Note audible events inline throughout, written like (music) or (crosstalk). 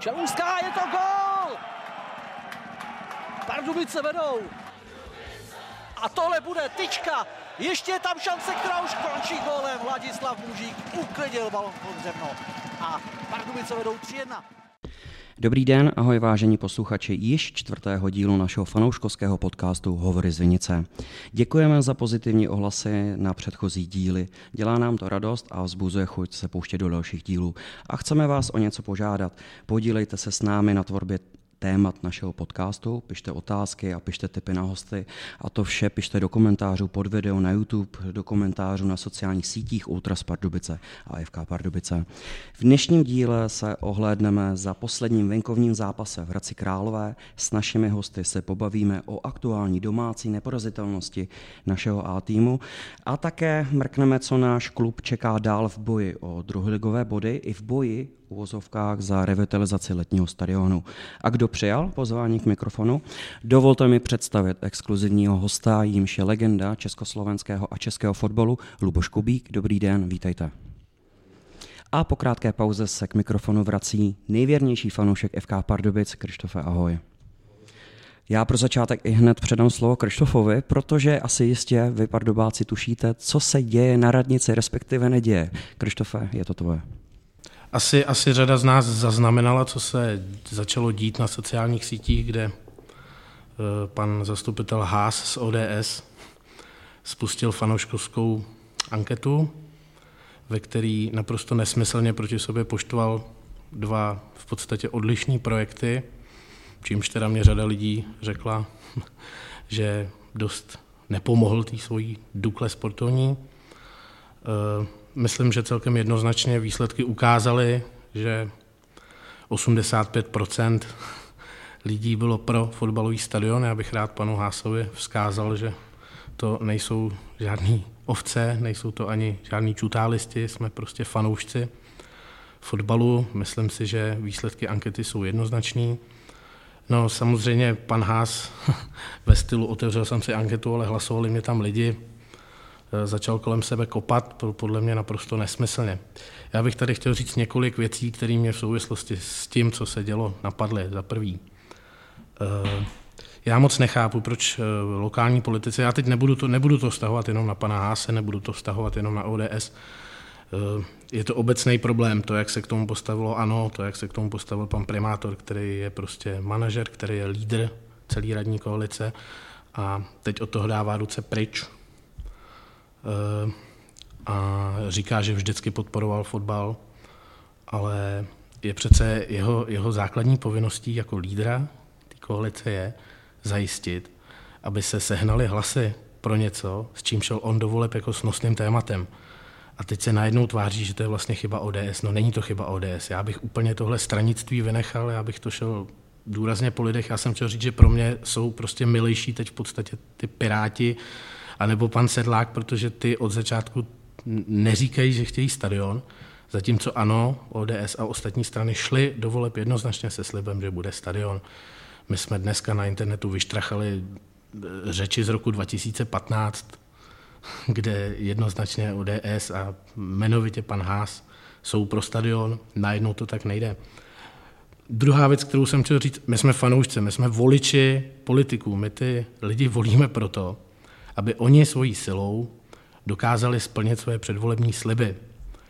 Čelůská, je to gol! Pardubice vedou. A tohle bude tyčka. Ještě je tam šance, která už končí gólem. Vladislav Mužík uklidil balon pod zemno. A Pardubice vedou 3-1. Dobrý den, ahoj vážení posluchači již čtvrtého dílu našeho fanouškovského podcastu Hovory z Vinice. Děkujeme za pozitivní ohlasy na předchozí díly. Dělá nám to radost a vzbuzuje chuť se pouštět do dalších dílů. A chceme vás o něco požádat. Podílejte se s námi na tvorbě témat našeho podcastu, pište otázky a pište tipy na hosty a to vše pište do komentářů pod video na YouTube, do komentářů na sociálních sítích Ultras Pardubice a FK Pardubice. V dnešním díle se ohlédneme za posledním venkovním zápase v Hradci Králové. S našimi hosty se pobavíme o aktuální domácí neporazitelnosti našeho A týmu a také mrkneme, co náš klub čeká dál v boji o druholigové body i v boji uvozovkách za revitalizaci letního stadionu. A kdo přijal pozvání k mikrofonu? Dovolte mi představit exkluzivního hosta, jímž je legenda československého a českého fotbalu Luboš Kubík. Dobrý den, vítejte. A po krátké pauze se k mikrofonu vrací nejvěrnější fanoušek FK Pardubic, Krištofe, ahoj. Já pro začátek i hned předám slovo Krištofovi, protože asi jistě vy pardubáci tušíte, co se děje na radnici, respektive neděje. Krištofe, je to tvoje. Asi, asi řada z nás zaznamenala, co se začalo dít na sociálních sítích, kde eh, pan zastupitel Haas z ODS spustil fanouškovskou anketu, ve který naprosto nesmyslně proti sobě poštoval dva v podstatě odlišní projekty, čímž teda mě řada lidí řekla, (laughs) že dost nepomohl té svojí dukle sportovní. Myslím, že celkem jednoznačně výsledky ukázaly, že 85% lidí bylo pro fotbalový stadion. Já bych rád panu Hásovi vzkázal, že to nejsou žádní ovce, nejsou to ani žádní čutálisti, jsme prostě fanoušci fotbalu. Myslím si, že výsledky ankety jsou jednoznační. No samozřejmě pan Hás (laughs) ve stylu otevřel jsem si anketu, ale hlasovali mě tam lidi, začal kolem sebe kopat, podle mě naprosto nesmyslně. Já bych tady chtěl říct několik věcí, které mě v souvislosti s tím, co se dělo, napadly. Za prvý, eh, já moc nechápu, proč eh, lokální politici, já teď nebudu to, nebudu to vztahovat jenom na pana Háse, nebudu to vztahovat jenom na ODS, je to obecný problém, to, jak se k tomu postavilo ANO, to, jak se k tomu postavil pan primátor, který je prostě manažer, který je lídr celé radní koalice a teď od toho dává ruce pryč, Eh, a říká, že vždycky podporoval fotbal, ale je přece jeho, jeho základní povinností jako lídra té koalice je zajistit, aby se sehnaly hlasy pro něco, s čím šel on do voleb jako s nosným tématem. A teď se najednou tváří, že to je vlastně chyba ODS. No není to chyba ODS. Já bych úplně tohle stranictví vynechal, já bych to šel důrazně po lidech. Já jsem chtěl říct, že pro mě jsou prostě milejší teď v podstatě ty piráti, anebo pan Sedlák, protože ty od začátku neříkají, že chtějí stadion, zatímco ano, ODS a ostatní strany šly do voleb jednoznačně se slibem, že bude stadion. My jsme dneska na internetu vyštrachali e, řeči z roku 2015, (laughs) kde jednoznačně ODS a jmenovitě pan Haas jsou pro stadion, najednou to tak nejde. Druhá věc, kterou jsem chtěl říct, my jsme fanoušci, my jsme voliči politiků, my ty lidi volíme proto, aby oni svojí silou dokázali splnit své předvolební sliby.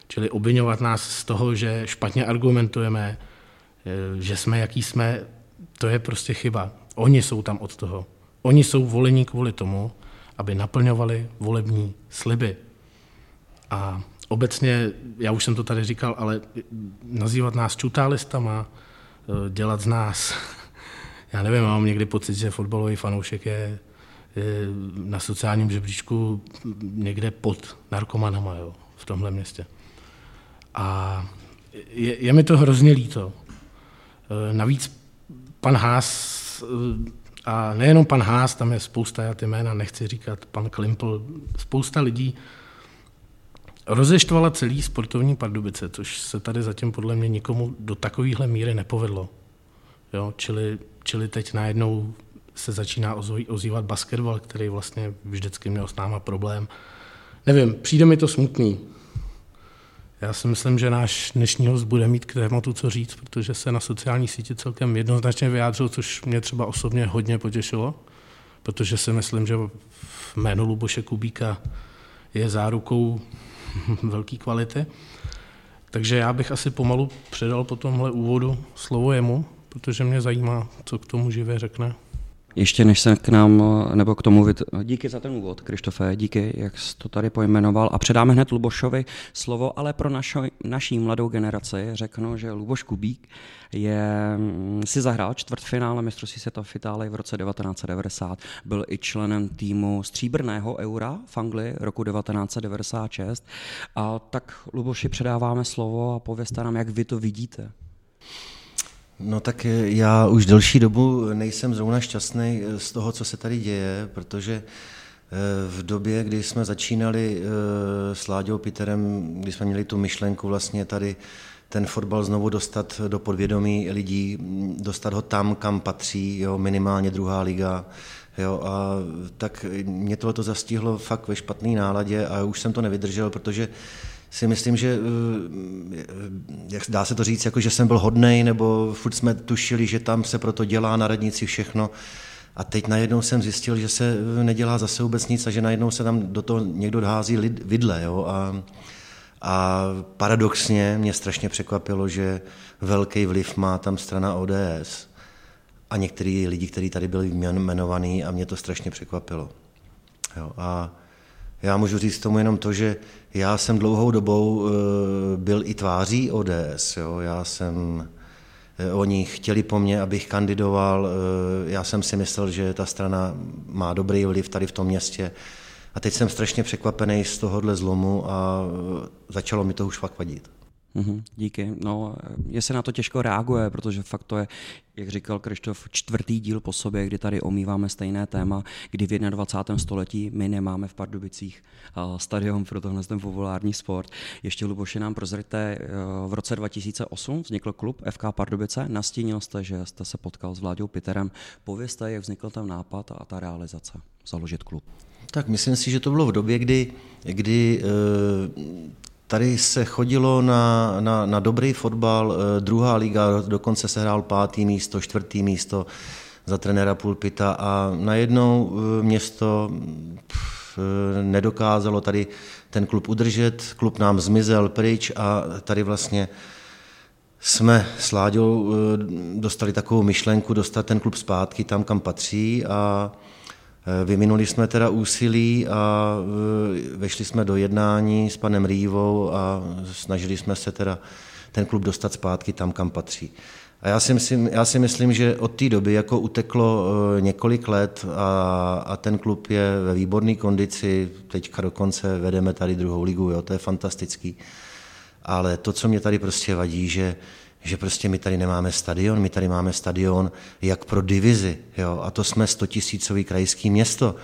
Čili obvinovat nás z toho, že špatně argumentujeme, eh, že jsme, jaký jsme, to je prostě chyba. Oni jsou tam od toho. Oni jsou volení kvůli tomu, aby naplňovali volební sliby. A obecně, já už jsem to tady říkal, ale nazývat nás čutálistama, eh, dělat z nás, (laughs) já nevím, mám někdy pocit, že fotbalový fanoušek je na sociálním žebříčku někde pod narkomanama jo, v tomhle městě. A je, je mi to hrozně líto. E, navíc pan Haas, e, a nejenom pan Haas, tam je spousta, já ty jména nechci říkat, pan Klimpl, spousta lidí rozeštvala celý sportovní Pardubice, což se tady zatím podle mě nikomu do takovéhle míry nepovedlo. Jo, čili, čili teď najednou se začíná ozývat basketbal, který vlastně vždycky měl s náma problém. Nevím, přijde mi to smutný. Já si myslím, že náš dnešní host bude mít k tématu co říct, protože se na sociální síti celkem jednoznačně vyjádřil, což mě třeba osobně hodně potěšilo, protože si myslím, že jméno Luboše Kubíka je zárukou (laughs) velké kvality. Takže já bych asi pomalu předal po tomhle úvodu slovo jemu, protože mě zajímá, co k tomu živě řekne. Ještě než se k nám, nebo k tomu, díky za ten úvod, Krištofe, díky, jak jsi to tady pojmenoval. A předáme hned Lubošovi slovo, ale pro našo, naší mladou generaci řeknu, že Luboš Kubík je, mm, si zahrál čtvrtfinále mistrovství světa v Itálii v roce 1990. Byl i členem týmu stříbrného eura v Anglii roku 1996. A tak Luboši předáváme slovo a povězte nám, jak vy to vidíte. No tak já už delší dobu nejsem zrovna šťastný z toho, co se tady děje, protože eh, v době, kdy jsme začínali eh, s Láďou Peterem, kdy jsme měli tu myšlenku vlastně tady ten fotbal znovu dostat do podvědomí lidí, dostat ho tam, kam patří, jo, minimálně druhá liga, Jo, a tak mě tohle zastihlo fakt ve špatné náladě a už jsem to nevydržel, protože si myslím, že eh, jak dá se to říct, jako že jsem byl hodnej, nebo furt jsme tušili, že tam se proto dělá na radnici všechno. A teď najednou jsem zjistil, že se nedělá zase vůbec nic a že najednou se tam do toho někdo hází vidle. Jo? A, a paradoxně mě strašně překvapilo, že velký vliv má tam strana ODS a některý lidi, kteří tady byli jmenovaní a mě to strašně překvapilo. Jo? A já můžu říct tomu jenom to, že já jsem dlouhou dobou eh, byl i tváří ODS. Jo. Já jsem, eh, oni chtěli po mně, abych kandidoval. Eh, já jsem si myslel, že ta strana má dobrý vliv tady v tom městě. A teď jsem strašně překvapený z tohohle zlomu a začalo mi to už fakt vadit. Mm-hmm, díky. No, je se na to těžko reaguje, protože fakt to je, jak říkal Krištof, čtvrtý díl po sobě, kdy tady omýváme stejné téma, kdy v 21. století my nemáme v Pardubicích stadion pro tohle ten populární sport. Ještě Luboši nám prozřete, e, v roce 2008 vznikl klub FK Pardubice, nastínil jste, že jste se potkal s Vláďou Piterem. Povězte, jak vznikl ten nápad a ta realizace, založit klub. Tak myslím si, že to bylo v době, kdy, kdy e, Tady se chodilo na, na, na dobrý fotbal, eh, druhá liga, dokonce se hrál pátý místo, čtvrtý místo za trenéra Pulpita a najednou eh, město eh, nedokázalo tady ten klub udržet, klub nám zmizel pryč a tady vlastně jsme s Láďou dostali takovou myšlenku dostat ten klub zpátky tam, kam patří a vyvinuli jsme teda úsilí a eh, vešli jsme do jednání s panem Rývou a snažili jsme se teda ten klub dostat zpátky tam, kam patří. A já si myslím, já si myslím že od té doby jako uteklo eh, několik let a, a ten klub je ve výborné kondici, teďka dokonce vedeme tady druhou ligu, jo, to je fantastický. Ale to, co mě tady prostě vadí, že že prostě my tady nemáme stadion, my tady máme stadion jak pro divizi, jo, a to jsme 100 tisícový krajský město.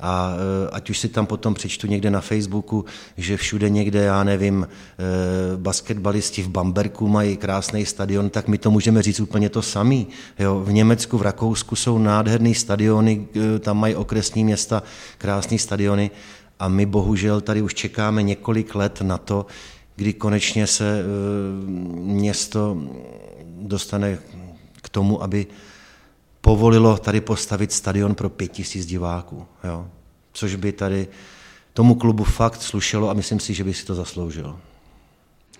A e, ať už si tam potom přečtu někde na Facebooku, že všude někde, já nevím, e, basketbalisti v Bamberku mají krásný stadion, tak my to můžeme říct úplně to samý. Jo, v Německu, v Rakousku jsou nádherný stadiony, e, tam mají okresní města krásné stadiony a my bohužel tady už čekáme několik let na to, kdy konečně se eh, město dostane k tomu, aby povolilo tady postavit stadion pro pět tisíc diváků. Jo? Což by tady tomu klubu fakt slušelo a myslím si, že by si to zasloužil.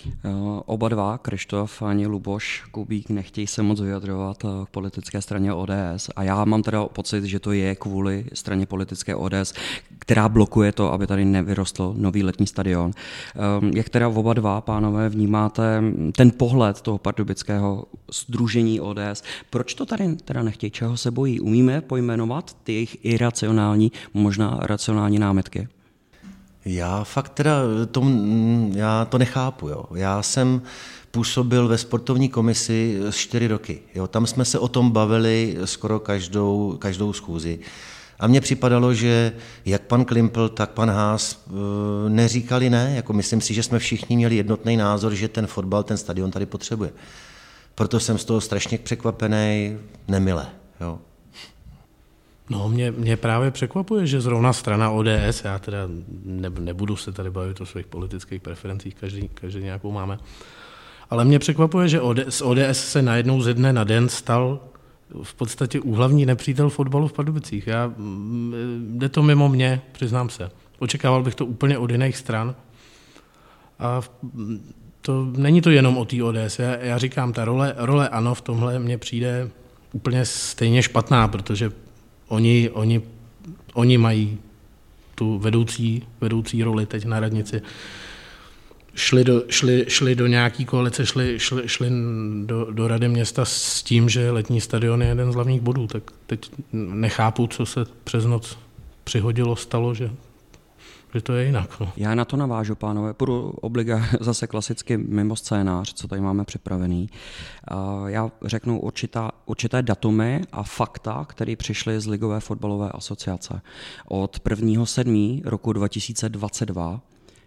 Eh, oba dva, Krištof ani Luboš Kubík, nechtějí se moc vyjadřovat k eh, politické straně ODS a já mám teda pocit, že to je kvůli straně politické ODS, která blokuje to, aby tady nevyrostl nový letní stadion. Ehm, jak teda oba dva, pánové, vnímáte ten pohled toho pardubického združení ODS? Proč to tady teda nechtějí? Čeho se bojí? Umíme pojmenovat ty jejich iracionální, možná racionální námitky? Já fakt teda to, já to nechápu. Jo. Já jsem působil ve sportovní komisi čtyři roky. Jo. Tam jsme se o tom bavili skoro každou, každou schůzi. A mně připadalo, že jak pan Klimpl, tak pan Haas eh, neříkali ne. Jako myslím si, že jsme všichni měli jednotný názor, že ten fotbal, ten stadion tady potřebuje. Proto jsem z toho strašně překvapený, nemile. Jo. No, mě, mě právě překvapuje, že zrovna strana ODS, já teda ne, nebudu se tady bavit o svých politických preferencích, každý, každý nějakou máme, ale mě překvapuje, že z ODS se najednou ze dne na den stal v podstatě úhlavní nepřítel fotbalu v Pardubicích. Já, mm, jde to mimo mě, přiznám se. Očekával bych to úplně od jiných stran. A to není to jenom o té ODS. Já, já říkám, ta role, role ANO v tomhle mně přijde úplně stejně špatná, protože oni, oni, oni mají tu vedoucí, vedoucí roli teď na radnici. Šli do, šli, šli do nějaký koalice, šli, šli, šli do, do rady města s tím, že letní stadion je jeden z hlavních bodů. Tak teď nechápu, co se přes noc přihodilo, stalo, že že to je jinak. No. Já na to navážu, pánové. Půjdu obliga (laughs) zase klasicky mimo scénář, co tady máme připravený. Já řeknu určitá, určité datumy a fakta, které přišly z Ligové fotbalové asociace. Od 1.7. roku 2022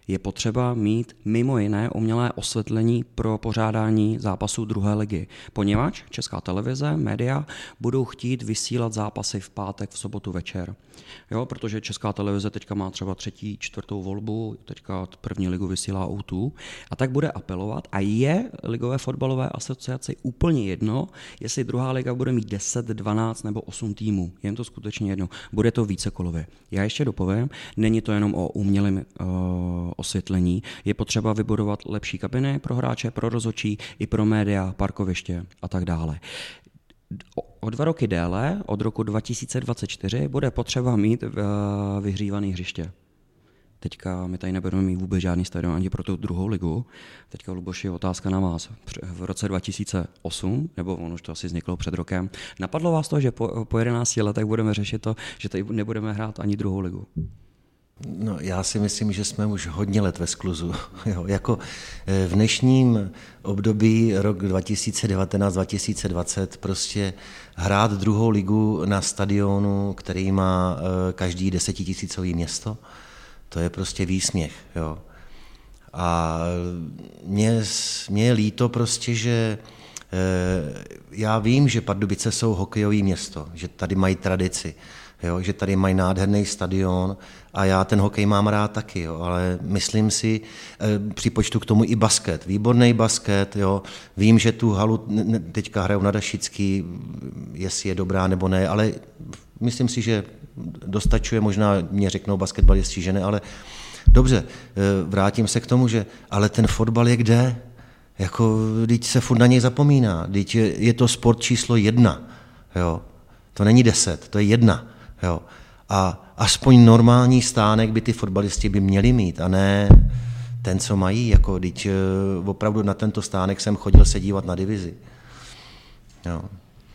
je potřeba mít mimo jiné umělé osvětlení pro pořádání zápasů druhé ligy, poněvadž Česká televize, média budou chtít vysílat zápasy v pátek, v sobotu večer. Jo, protože Česká televize teďka má třeba třetí, čtvrtou volbu, teďka první ligu vysílá O2 a tak bude apelovat a je Ligové fotbalové asociaci úplně jedno, jestli druhá liga bude mít 10, 12 nebo 8 týmů. Je to skutečně jedno. Bude to více kolově. Já ještě dopovím, není to jenom o umělém uh, osvětlení, je potřeba vybudovat lepší kabiny pro hráče, pro rozočí, i pro média, parkoviště a tak dále. O dva roky déle, od roku 2024, bude potřeba mít uh, vyhřívané hřiště. Teďka my tady nebudeme mít vůbec žádný stadion ani pro tu druhou ligu. Teďka, Luboši, otázka na vás. V roce 2008, nebo ono už to asi vzniklo před rokem, napadlo vás to, že po, po 11 letech budeme řešit to, že tady nebudeme hrát ani druhou ligu? No, já si myslím, že jsme už hodně let ve skluzu. (laughs) Jo, jako eh, v dnešním období rok 2019-2020 prostě hrát druhou ligu na stadionu, který má eh, každý desetitisícový město, to je prostě výsměch. Jo. A mě, mě je líto prostě, že eh, já vím, že Pardubice jsou hokejové město, že tady mají tradici, jo, že tady mají nádherný stadion a já ten hokej mám rád taky, jo, ale myslím si, eh, připočtu k tomu i basket, výborný basket, jo, vím, že tu halu teďka hrajou na Dašický, jestli je dobrá nebo ne, ale myslím si, že dostačuje, možná mě řeknou basketbalisti, že ne, ale dobře, eh, vrátím se k tomu, že ale ten fotbal je kde? Jako, teď se furt na něj zapomíná, teď je, je to sport číslo jedna, jo. To není deset, to je jedna, jo. A aspoň normální stánek by ty fotbalisti by měli mít, a ne ten, co mají, jako teď eh, opravdu na tento stánek jsem chodil se dívat na divizi. Jo.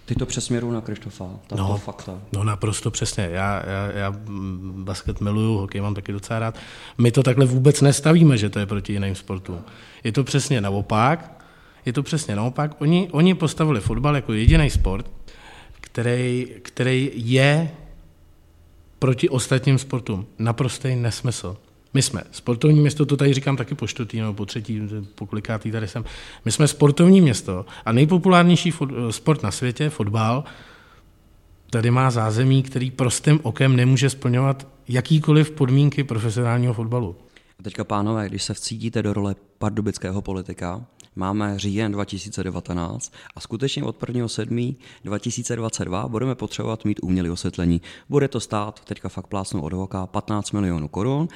Ty to přesměru na Krištofa, no, fakta. No naprosto přesně. Já, já, já basket miluju, hokej mám taky docela rád. My to takhle vůbec nestavíme, že to je proti jiným sportům. Je to přesně naopak. Je to přesně naopak. Oni, oni postavili fotbal jako jediný sport, který, který je proti ostatním sportům. Naprostý nesmysl. My jsme sportovní město, to tady říkám taky po čtvrtý nebo po třetí, po kolikátý tady jsem. My jsme sportovní město a nejpopulárnější sport na světě, fotbal, tady má zázemí, který prostým okem nemůže splňovat jakýkoliv podmínky profesionálního fotbalu. A teďka, pánové, když se vcítíte do role pardubického politika, máme říjen 2019 a skutečně od 1.7. 2022 budeme potřebovat mít umělé osvětlení. Bude to stát, teďka fakt plásnou od voka, 15 milionů korun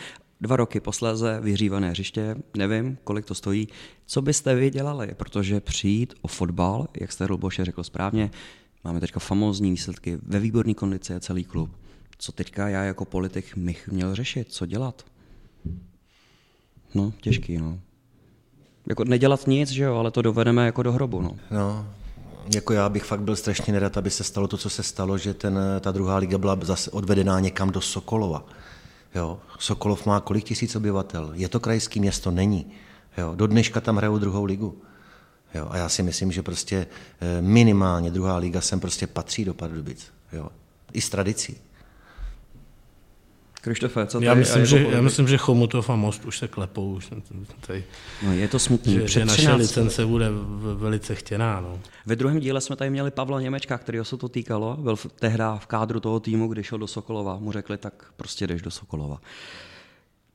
Dva roky posléze vyhřívané hřiště, nevím, kolik to stojí. Co byste vy dělali? Protože přijít o fotbal, jak jste Luboše řekl správně, máme teďka famózní výsledky, ve výborné kondici je celý klub. Co teďka já jako politik bych měl řešit? Co dělat? No, těžký, no. Jako nedělat nic, že jo, ale to dovedeme jako do hrobu, no. No, jako já bych fakt byl strašně nerad, aby se stalo to, co se stalo, že ten, ta druhá liga byla zase odvedená někam do Sokolova. Jo. Sokolov má kolik tisíc obyvatel? Je to krajské město? Není. Jo. Do dneška tam hrajou druhou ligu. Jo. A já si myslím, že prostě eh, minimálně druhá liga sem prostě patří do Pardubic. Jo. I s tradicí. Krištofe, co já myslím, že, já myslím, že Chomutov a Most už se klepou. Už tady, no, je to smutný. Že, že naše licence bude velice chtěná. No. Ve druhém díle jsme tady měli Pavla Němečka, který se to týkalo. Byl tehdy v kádru toho týmu, když šel do Sokolova. Mu řekli, tak prostě jdeš do Sokolova.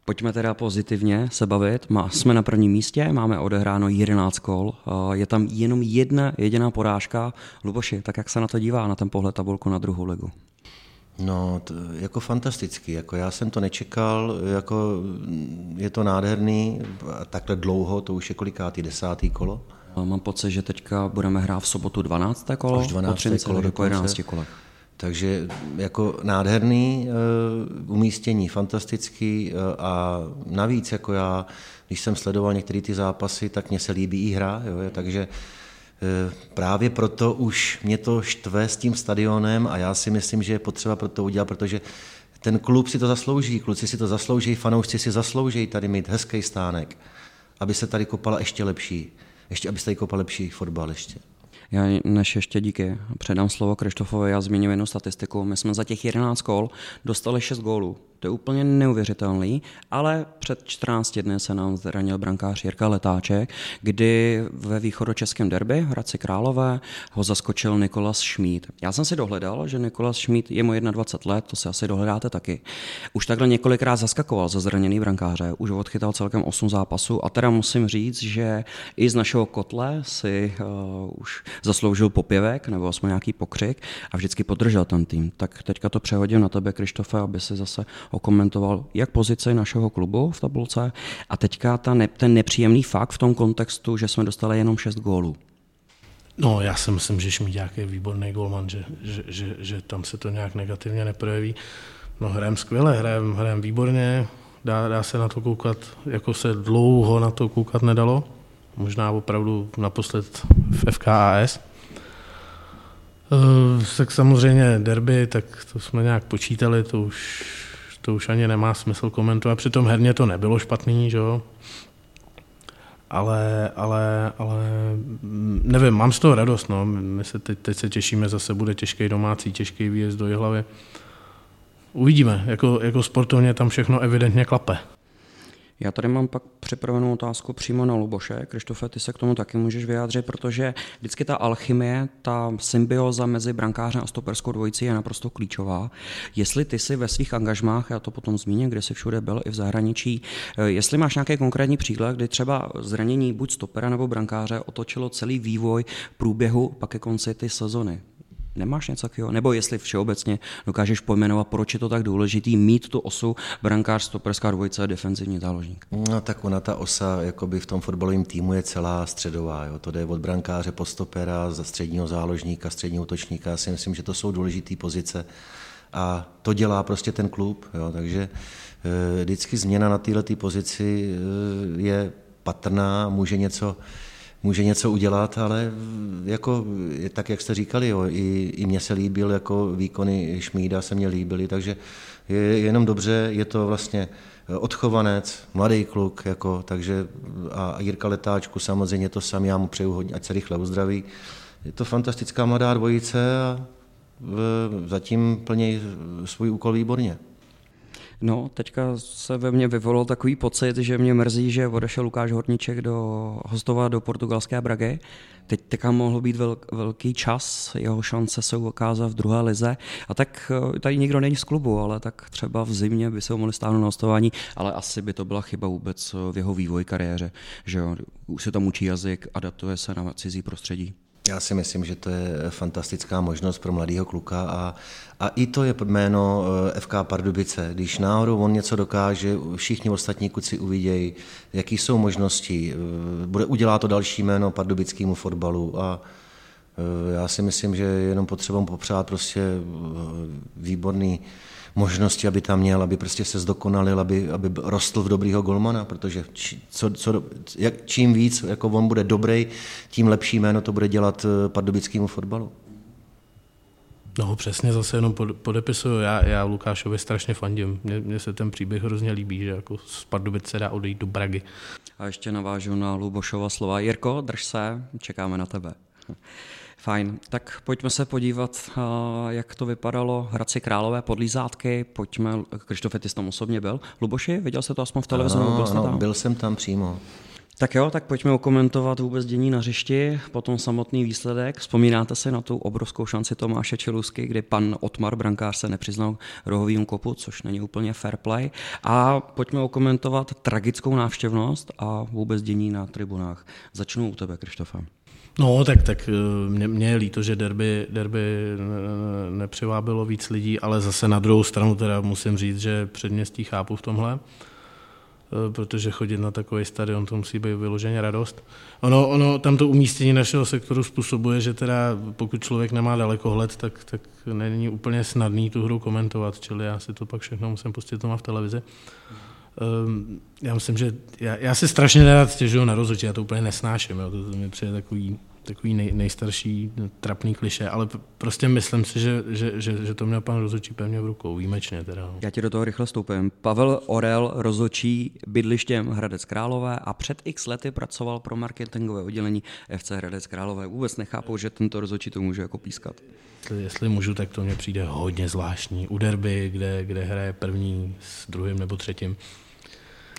Pojďme teda pozitivně se bavit. Má, jsme na prvním místě, máme odehráno 11 kol, je tam jenom jedna jediná porážka. Luboši, tak jak se na to dívá, na ten pohled tabulku na druhou ligu? No, to, jako fantastický, jako já jsem to nečekal, jako je to nádherný, takhle dlouho, to už je kolikátý, desátý kolo. Mám pocit, že teďka budeme hrát v sobotu 12. kolo, Až 12. po 30 kolo do 11 kolech. Takže jako nádherný uh, umístění, fantastický uh, a navíc jako já, když jsem sledoval některé ty zápasy, tak mně se líbí i hra, jo, takže uh, právě proto už mě to štve s tím stadionem a já si myslím, že je potřeba pro to udělat, protože ten klub si to zaslouží, kluci si to zaslouží, fanoušci si zaslouží tady mít hezký stánek, aby se tady kopala ještě lepší, ještě, aby se tady kopal lepší fotbal ještě. Já než ještě díky předám slovo Krištofovi, já zmíním jednu statistiku. My jsme za těch 11 kol dostali 6 gólů. To je úplně neuvěřitelný, ale před 14 dny se nám zranil brankář Jirka Letáček, kdy ve východočeském derby Hradci Králové ho zaskočil Nikolas Šmíd. Já jsem si dohledal, že Nikolas Šmíd je mu 21 let, to si asi dohledáte taky. Už takhle několikrát zaskakoval za zraněný brankáře, už odchytal celkem 8 zápasů a teda musím říct, že i z našeho kotle si uh, už zasloužil popěvek nebo aspoň nějaký pokřik a vždycky podržel ten tým. Tak teďka to přehodím na tebe, Krištofe, aby si zase okomentoval jak pozici našeho klubu v tabulce a teďka ta ne, ten nepříjemný fakt v tom kontextu, že jsme dostali jenom 6 gólů. No, já si myslím, že Šmíďák je výborný golman, že, že, že, že tam se to nějak negativně neprojeví. No, hrajeme skvěle, hrajeme hrajem výborně, dá, dá se na to koukat, jako se dlouho na to koukat nedalo. Možná opravdu naposled v FKAS. Uh, tak samozřejmě derby, tak to jsme nějak počítali, to už to už ani nemá smysl komentovat. Přitom herně to nebylo špatný, že jo? Ale, ale, ale nevím, mám z toho radost, no. My se teď, teď se těšíme, zase bude těžký domácí, těžký výjezd do Jihlavy. Uvidíme, jako, jako sportovně tam všechno evidentně klape. Já tady mám pak připravenou otázku přímo na Luboše. Krištofe, ty se k tomu taky můžeš vyjádřit, protože vždycky ta alchymie, ta symbioza mezi brankářem a stoperskou dvojicí je naprosto klíčová. Jestli ty si ve svých angažmách, já to potom zmíním, kde jsi všude byl i v zahraničí, eh, jestli máš nějaký konkrétní příklad, kdy třeba zranění buď stopera nebo brankáře otočilo celý vývoj průběhu pak ke konci ty sezony. Nemáš něco takového? Nebo jestli všeobecně dokážeš pojmenovat, proč je to tak důležitý mít tu osu brankář, stoperská dvojice a defenzivní záložník? No tak ona ta osa jakoby v tom fotbalovém týmu je celá středová. Jo. To jde od brankáře po stopera, za středního záložníka, středního útočníka. Já si myslím, že to jsou důležité pozice a to dělá prostě ten klub. Jo. Takže e, vždycky změna na této pozici e, je patrná, může něco může něco udělat, ale jako, tak, jak jste říkali, jo, i, i mně se líbil, jako výkony Šmída se mně líbily, takže je jenom dobře, je to vlastně odchovanec, mladý kluk, jako, takže a Jirka Letáčku samozřejmě to sami, já mu přeju hodně, ať se rychle uzdraví. Je to fantastická mladá dvojice a zatím plní svůj úkol výborně. No, teďka se ve mně vyvolal takový pocit, že mě mrzí, že odešel Lukáš Horníček do hostova do portugalské Bragy. Teď teďka mohl být velk, velký čas, jeho šance se ukázat v druhé lize. A tak eh, tady nikdo není z klubu, ale tak třeba v zimě by se ho mohli stáhnout na hostování, ale asi by to byla chyba vůbec v jeho vývoji kariéře, že jo, už se tam učí jazyk, adaptuje se na cizí prostředí. Já si myslím, že to je fantastická možnost pro mladého kluka a, a i to je jméno eh, FK Pardubice. Když náhodou on něco dokáže, všichni ostatní kluci uvidějí, jaký jsou možnosti. Eh, bude, udělá to další jméno pardubickému fotbalu a eh, já si myslím, že jenom potřebujeme popřát prostě výborný možnosti, aby tam měl, aby prostě se zdokonalil, aby, aby rostl v dobrýho golmana, protože či, co, co, jak, čím víc jako on bude dobrý, tím lepší jméno to bude dělat eh, pardubickému fotbalu. No přesně, zase jenom podepisuju. Já, já Lukášovi strašně fandím. Mně, mně se ten příběh hrozně líbí, že jako z Pardubic se dá odejít do Bragy. A ještě navážu na Lubošova slova. Jirko, drž se, čekáme na tebe. Fajn, tak pojďme se podívat, jak to vypadalo Hradci Králové podlízátky. Pojďme, Krištofe, ty jsi tam osobně byl. Luboši, viděl jsi to aspoň v televizi? Ano, byl, ano, tam? byl jsem tam přímo. Tak jo, tak pojďme okomentovat vůbec dění na hřišti, potom samotný výsledek. Vzpomínáte si na tu obrovskou šanci Tomáše Čelusky, kdy pan Otmar Brankář se nepřiznal rohovým kopu, což není úplně fair play. A pojďme okomentovat tragickou návštěvnost a vůbec dění na tribunách. Začnu u tebe, Krištofa. No, tak, tak eh, mě, mě je líto, že derby, derby nepřivábilo víc lidí, ale zase na druhou stranu teda musím říct, že předměstí chápu v tomhle. Eh, protože chodit na takový stadion, to musí být vyloženě radost. Ono, ono tam to umístění našeho sektoru způsobuje, že teda pokud člověk nemá dalekohled, tak, tak není úplně snadný tu hru komentovat, čili já si to pak všechno musím pustit doma v televizi. Já myslím, že já, já si strašně nerad stěžuju na rozhodčí, já to úplně nesnáším, jo, to, to mi přijde takový takový nej, nejstarší trapný kliše, ale prostě myslím si, že, že, že, že to měl pan rozhodčí pevně v rukou, výjimečně teda. No. Já ti do toho rychle stoupím. Pavel Orel rozhodčí bydlištěm Hradec Králové a před x lety pracoval pro marketingové oddělení FC Hradec Králové. Vůbec nechápu, že tento rozhodčí to může jako pískat. Jestli, jestli můžu, tak to mně přijde hodně zvláštní. U derby, kde, kde hraje první s druhým nebo třetím,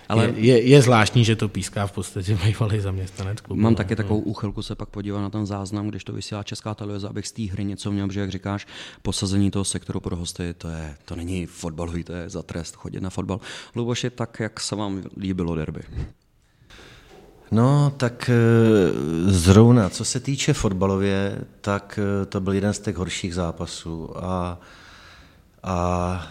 ale je, je, je zvláštní, že to píská v podstatě bývalý zaměstnanec klubu. Mám taky takovou úchylku se pak podívat na ten záznam, když to vysílá Česká televize, abych z té hry něco měl, že jak říkáš, posazení toho sektoru pro hosty, to, je, to není fotbalový, to je za trest chodit na fotbal. Luboši, tak jak se vám líbilo derby? No, tak e, zrovna, co se týče fotbalově, tak e, to byl jeden z těch horších zápasů. A, a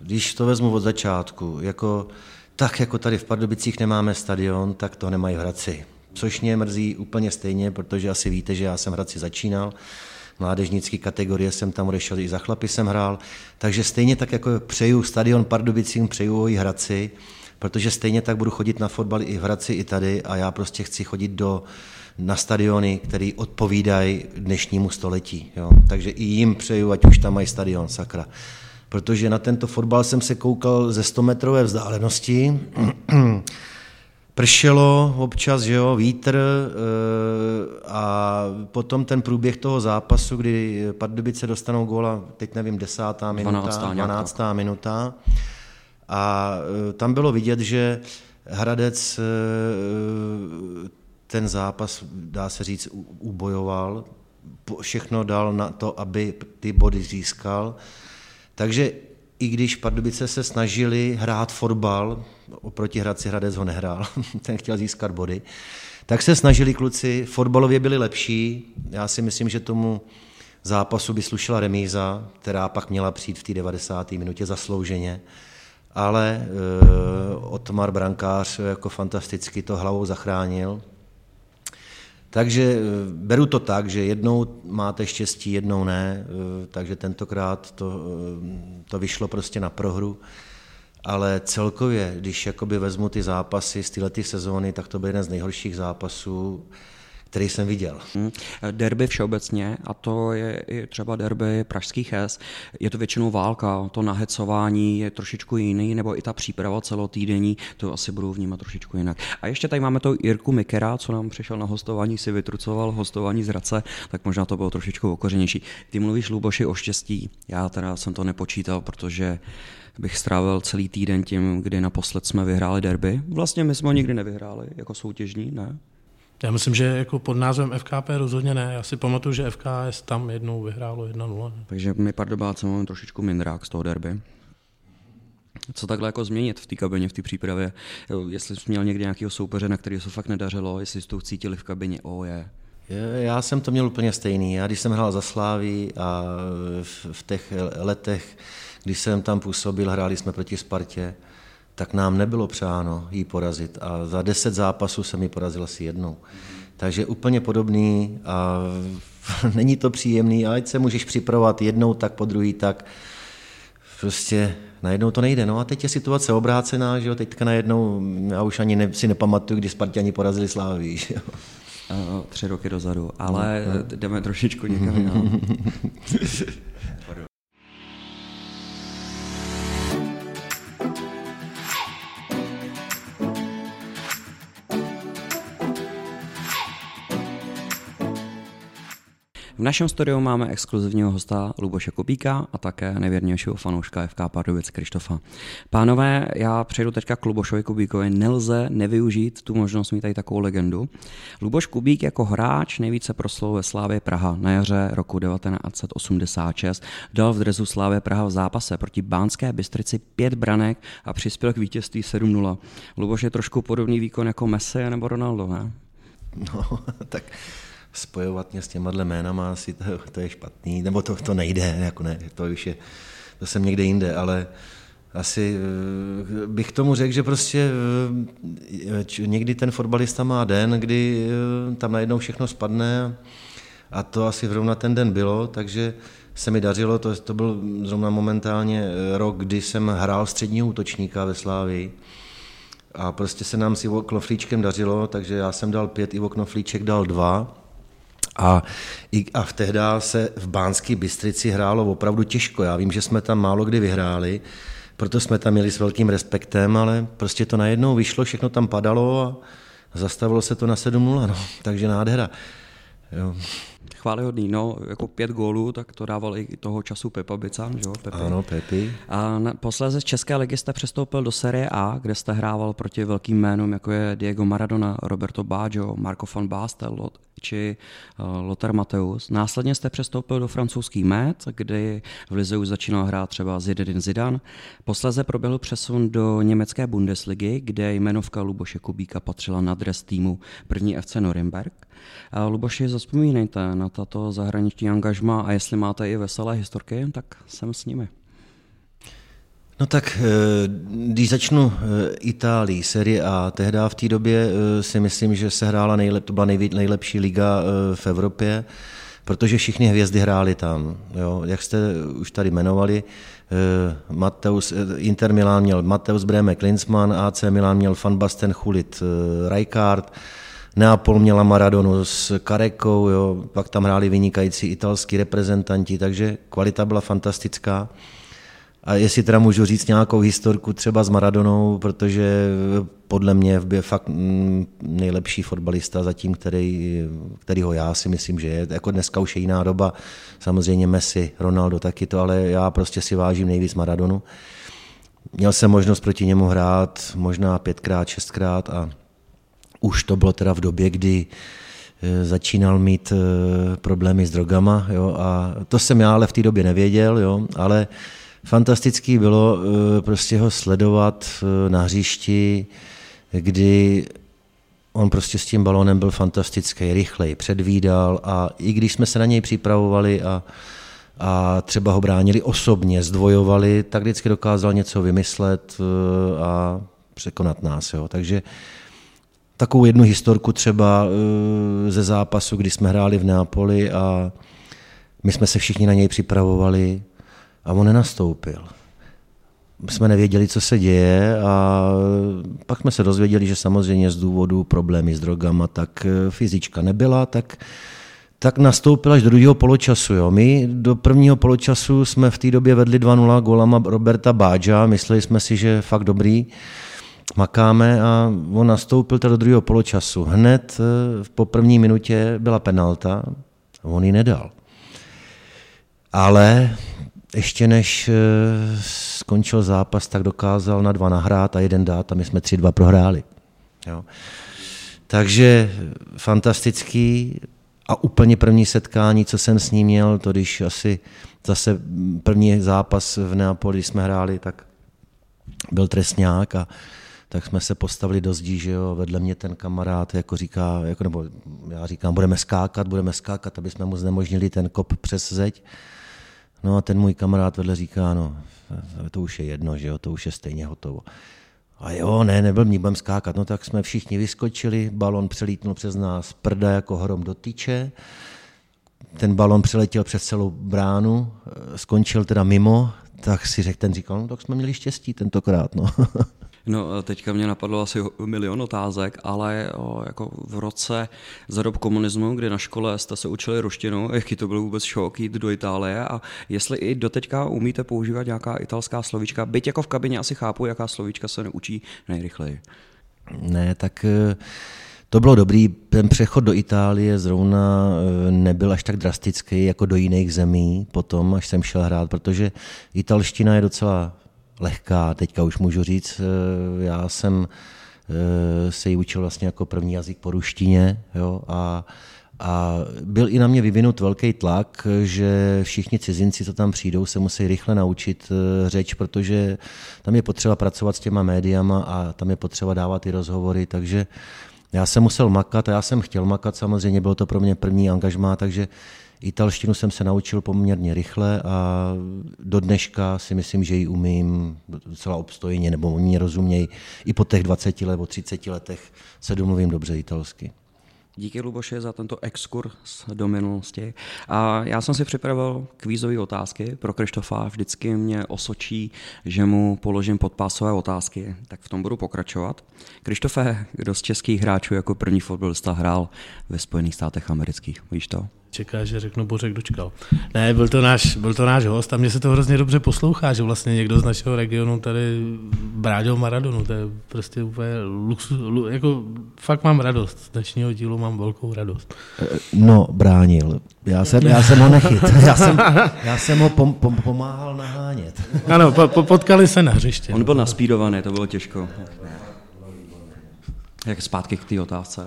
když to vezmu od začátku, jako tak jako tady v Pardubicích nemáme stadion, tak to nemají v Hradci. Což mě mrzí úplně stejně, protože asi víte, že já jsem v Hradci začínal, mládežnické kategorie jsem tam odešel, i za chlapy jsem hrál, takže stejně tak jako přeju stadion Pardubicím, přeju ho i Hradci, protože stejně tak budu chodit na fotbal i v Hradci, i tady a já prostě chci chodit do, na stadiony, které odpovídají dnešnímu století. Jo. Takže i jim přeju, ať už tam mají stadion, sakra protože na tento fotbal jsem se koukal ze 100 metrové vzdálenosti. Pršelo občas, že jo, vítr eh, a potom ten průběh toho zápasu, kdy Pardubice dostanou góla, teď nevím, desátá minuta, 12. 12. minuta. A eh, tam bylo vidět, že Hradec eh, ten zápas, dá se říct, ubojoval, všechno dal na to, aby ty body získal. Takže i když Pardubice se snažili hrát fotbal, oproti Hradci Hradec ho nehrál, (laughs) ten chtěl získat body, tak se snažili kluci, fotbalově byli lepší, já si myslím, že tomu zápasu by slušela remíza, která pak měla přijít v té 90. minutě zaslouženě, ale e, Otmar Brankář jako fantasticky to hlavou zachránil, takže eh, beru to tak, že jednou máte štěstí, jednou ne, eh, takže tentokrát to, eh, to vyšlo prostě na prohru. Ale celkově, když jakoby vezmu ty zápasy z této sezóny, tak to byl jeden z nejhorších zápasů který jsem viděl. Hmm. Derby všeobecně, a to je i třeba derby pražských hes, je to většinou válka, to nahecování je trošičku jiný, nebo i ta příprava celotýdenní, to asi budou vnímat trošičku jinak. A ještě tady máme to Jirku Mikera, co nám přišel na hostování, si vytrucoval hostování z Hradce, tak možná to bylo trošičku okořenější. Ty mluvíš, Luboši, o štěstí. Já teda jsem to nepočítal, protože bych strávil celý týden tím, kdy naposled jsme vyhráli derby. Vlastně my jsme ho nikdy nevyhráli jako soutěžní, ne? Já myslím, že jako pod názvem FKP rozhodně ne. Já si pamatuju, že FKS tam jednou vyhrálo 1-0. Takže my Pardubáce máme trošičku mindrák z toho derby. Co takhle jako změnit v té kabině, v té přípravě? Jestli jsi měl někdy nějakého soupeře, na který se fakt nedařilo, jestli jsi to cítili v kabině, o oh, je. Já jsem to měl úplně stejný. Já když jsem hrál za Slávy a v těch letech, když jsem tam působil, hráli jsme proti Spartě, tak nám nebylo přáno jí porazit. A za deset zápasů jsem ji porazil asi jednou. Takže úplně podobný a (laughs) není to příjemný, ale ať se můžeš připravovat jednou tak, po druhý tak, prostě najednou to nejde. No a teď je situace obrácená, že jo, teďka najednou, já už ani ne, si nepamatuju, kdy Spartani porazili Slávy, (laughs) že jo. Tři roky dozadu, ale no, no. jdeme trošičku někam jinam. (laughs) V našem studiu máme exkluzivního hosta Luboše Kubíka a také nejvěrnějšího fanouška FK Pardubic Krištofa. Pánové, já přejdu teďka k Lubošovi Kubíkovi. Nelze nevyužít tu možnost mít tady takovou legendu. Luboš Kubík jako hráč nejvíce proslul ve Slávě Praha na jaře roku 1986. Dal v drezu Slávě Praha v zápase proti Bánské Bystrici pět branek a přispěl k vítězství 7-0. Luboš je trošku podobný výkon jako Messi nebo Ronaldo, ne? No, (laughs) tak spojovat mě s těma jménama asi to, to je špatný, nebo to, to nejde, jako ne, to už je, to jsem někde jinde, ale asi eh, bych tomu řekl, že prostě eh, někdy ten fotbalista má den, kdy eh, tam najednou všechno spadne a to asi zrovna ten den bylo, takže se mi dařilo, to, to byl zrovna momentálně rok, kdy jsem hrál středního útočníka ve Slávii a prostě se nám s Ivo Knoflíčkem dařilo, takže já jsem dal pět, Ivo Knoflíček dal dva a, i, a v tehdy se v Bánské Bystrici hrálo opravdu těžko. Já vím, že jsme tam málo kdy vyhráli, proto jsme tam měli s velkým respektem, ale prostě to najednou vyšlo, všechno tam padalo a zastavilo se to na 7-0, no. takže nádhera. Jo. Chválihodný, no, jako pět gólů, tak to dával i toho času Pepa Bican, že jo? Pepi. Ano, Pepi. A na, posléze z České ligy jste přestoupil do série A, kde jste hrával proti velkým jménům, jako je Diego Maradona, Roberto Baggio, Marco van Basten, či uh, Lothar Mateus. Následně jste přestoupil do francouzský Met, kdy v Lize už začínal hrát třeba Zinedine Zidane. Posléze proběhl přesun do německé Bundesligy, kde jmenovka Luboše Kubíka patřila na dres týmu první FC Norimberg. Luboši, zaspomínejte na tato zahraniční angažma a jestli máte i veselé historky, tak jsem s nimi. No tak, eh, když začnu eh, Itálii, Serie A, tehdy v té době eh, si myslím, že se hrála nejlep, to byla nejlepší liga v Evropě, protože všichni hvězdy hráli tam. Jo. Jak jste už tady jmenovali, Mateus, Inter Milan měl Mateus Breme Klinsmann, AC Milan měl Van Basten Chulit Rijkaard, Neapol měla Maradonu s Karekou, jo, pak tam hráli vynikající italský reprezentanti, takže kvalita byla fantastická. A jestli teda můžu říct nějakou historku třeba s Maradonou, protože podle mě je fakt mm, nejlepší fotbalista zatím, který, kterýho já si myslím, že je. Jako dneska už je jiná doba, samozřejmě Messi, Ronaldo taky to, ale já prostě si vážím nejvíc Maradonu. Měl jsem možnost proti němu hrát možná pětkrát, šestkrát a už to bylo teda v době, kdy eh, začínal mít eh, problémy s drogama, jo, a to jsem já ale v té době nevěděl, jo, ale fantastický bylo eh, prostě ho sledovat na hřišti, kdy on prostě s tím balónem byl fantastický, rychlej, předvídal a i když jsme se na něj připravovali a, a třeba ho bránili osobně, zdvojovali, tak vždycky dokázal něco vymyslet a překonat nás. Jo. Takže takovou jednu historku třeba eh, ze zápasu, kdy jsme hráli v Neapoli a my jsme se všichni na něj připravovali a on nenastoupil. My jsme nevěděli, co se děje a pak jsme se dozvěděli, že samozřejmě z důvodu problémy s drogama, tak eh, fyzička nebyla, tak, tak nastoupila až do druhého poločasu. Jo. My do prvního poločasu jsme v té době vedli 2-0 golama Roberta Báďa, mysleli jsme si, že fakt dobrý makáme a on nastoupil do druhého poločasu. Hned eh, po první minutě byla penalta a on ji nedal. Ale ještě než eh, skončil zápas, tak dokázal na dva nahrát a jeden dát a my jsme tři dva prohráli. Jo. Takže fantastický a úplně první setkání, co jsem s ním měl, to když asi zase první zápas v Neapoli, jsme hráli, tak byl trestňák a tak jsme se postavili do zdí, že jo, vedle mě ten kamarád jako říká, jako, nebo já říkám, budeme skákat, budeme skákat, aby jsme mu znemožnili ten kop přes zeď. No a ten můj kamarád vedle říká, no, to už je jedno, že jo, to už je stejně hotovo. A jo, ne, nebyl mě, budeme skákat. No tak jsme všichni vyskočili, balon přelítnul přes nás, prda jako hrom do tyče. Ten balon přeletěl přes celou bránu, skončil teda mimo, tak si řekl, ten říkal, no tak jsme měli štěstí tentokrát. No. (laughs) No, teďka mě napadlo asi milion otázek, ale o, jako v roce za dob komunismu, kdy na škole jste se učili ruštinu, (laughs) jaký to byl vůbec šok jít do Itálie a jestli i doteďka umíte používat nějaká italská slovíčka, byť jako v kabině asi chápu, jaká slovíčka se neučí nejrychleji. Ne, tak eh, to bylo dobrý, ten přechod do Itálie zrovna eh, nebyl až tak drastický jako do jiných zemí potom, až jsem šel hrát, protože italština je docela lehká, teďka už můžu říct. Eh, já jsem eh, se ji učil vlastně jako první jazyk po ruštině jo, a, a byl i na mě vyvinut velký tlak, že všichni cizinci, co tam přijdou, se musí rychle naučit řeč, protože tam je potřeba pracovat s těma médiama a tam je potřeba dávat i rozhovory, takže já jsem musel makat a já jsem chtěl makat, samozřejmě bylo to pro mě první angažmá, takže italštinu jsem se naučil poměrně rychle a do dneška si myslím, že ji umím docela obstojně, nebo oni mě rozumějí. I po těch 20 nebo 30 letech se domluvím dobře italsky. Díky Luboše za tento exkurs do minulosti. A já jsem si připravil kvízové otázky pro Krištofa. Vždycky mě osočí, že mu položím podpásové otázky, tak v tom budu pokračovat. Krištofe, kdo z českých hráčů jako první fotbalista hrál ve Spojených státech amerických? Víš to? Čeká, že řeknu Bořek dočkal. Ne, byl to, náš, byl to náš host a mně se to hrozně dobře poslouchá, že vlastně někdo z našeho regionu tady brádil Maradonu, to je prostě úplně luxus, jako fakt mám radost, z dnešního dílu mám velkou radost. No, bránil. Já jsem, já jsem ho nechyt. (laughs) Já jsem, já jsem ho pom, pom, pomáhal nahánět. Ano, po, po, potkali se na hřiště. On byl naspídovaný, to bylo těžko. Jak zpátky k té otázce?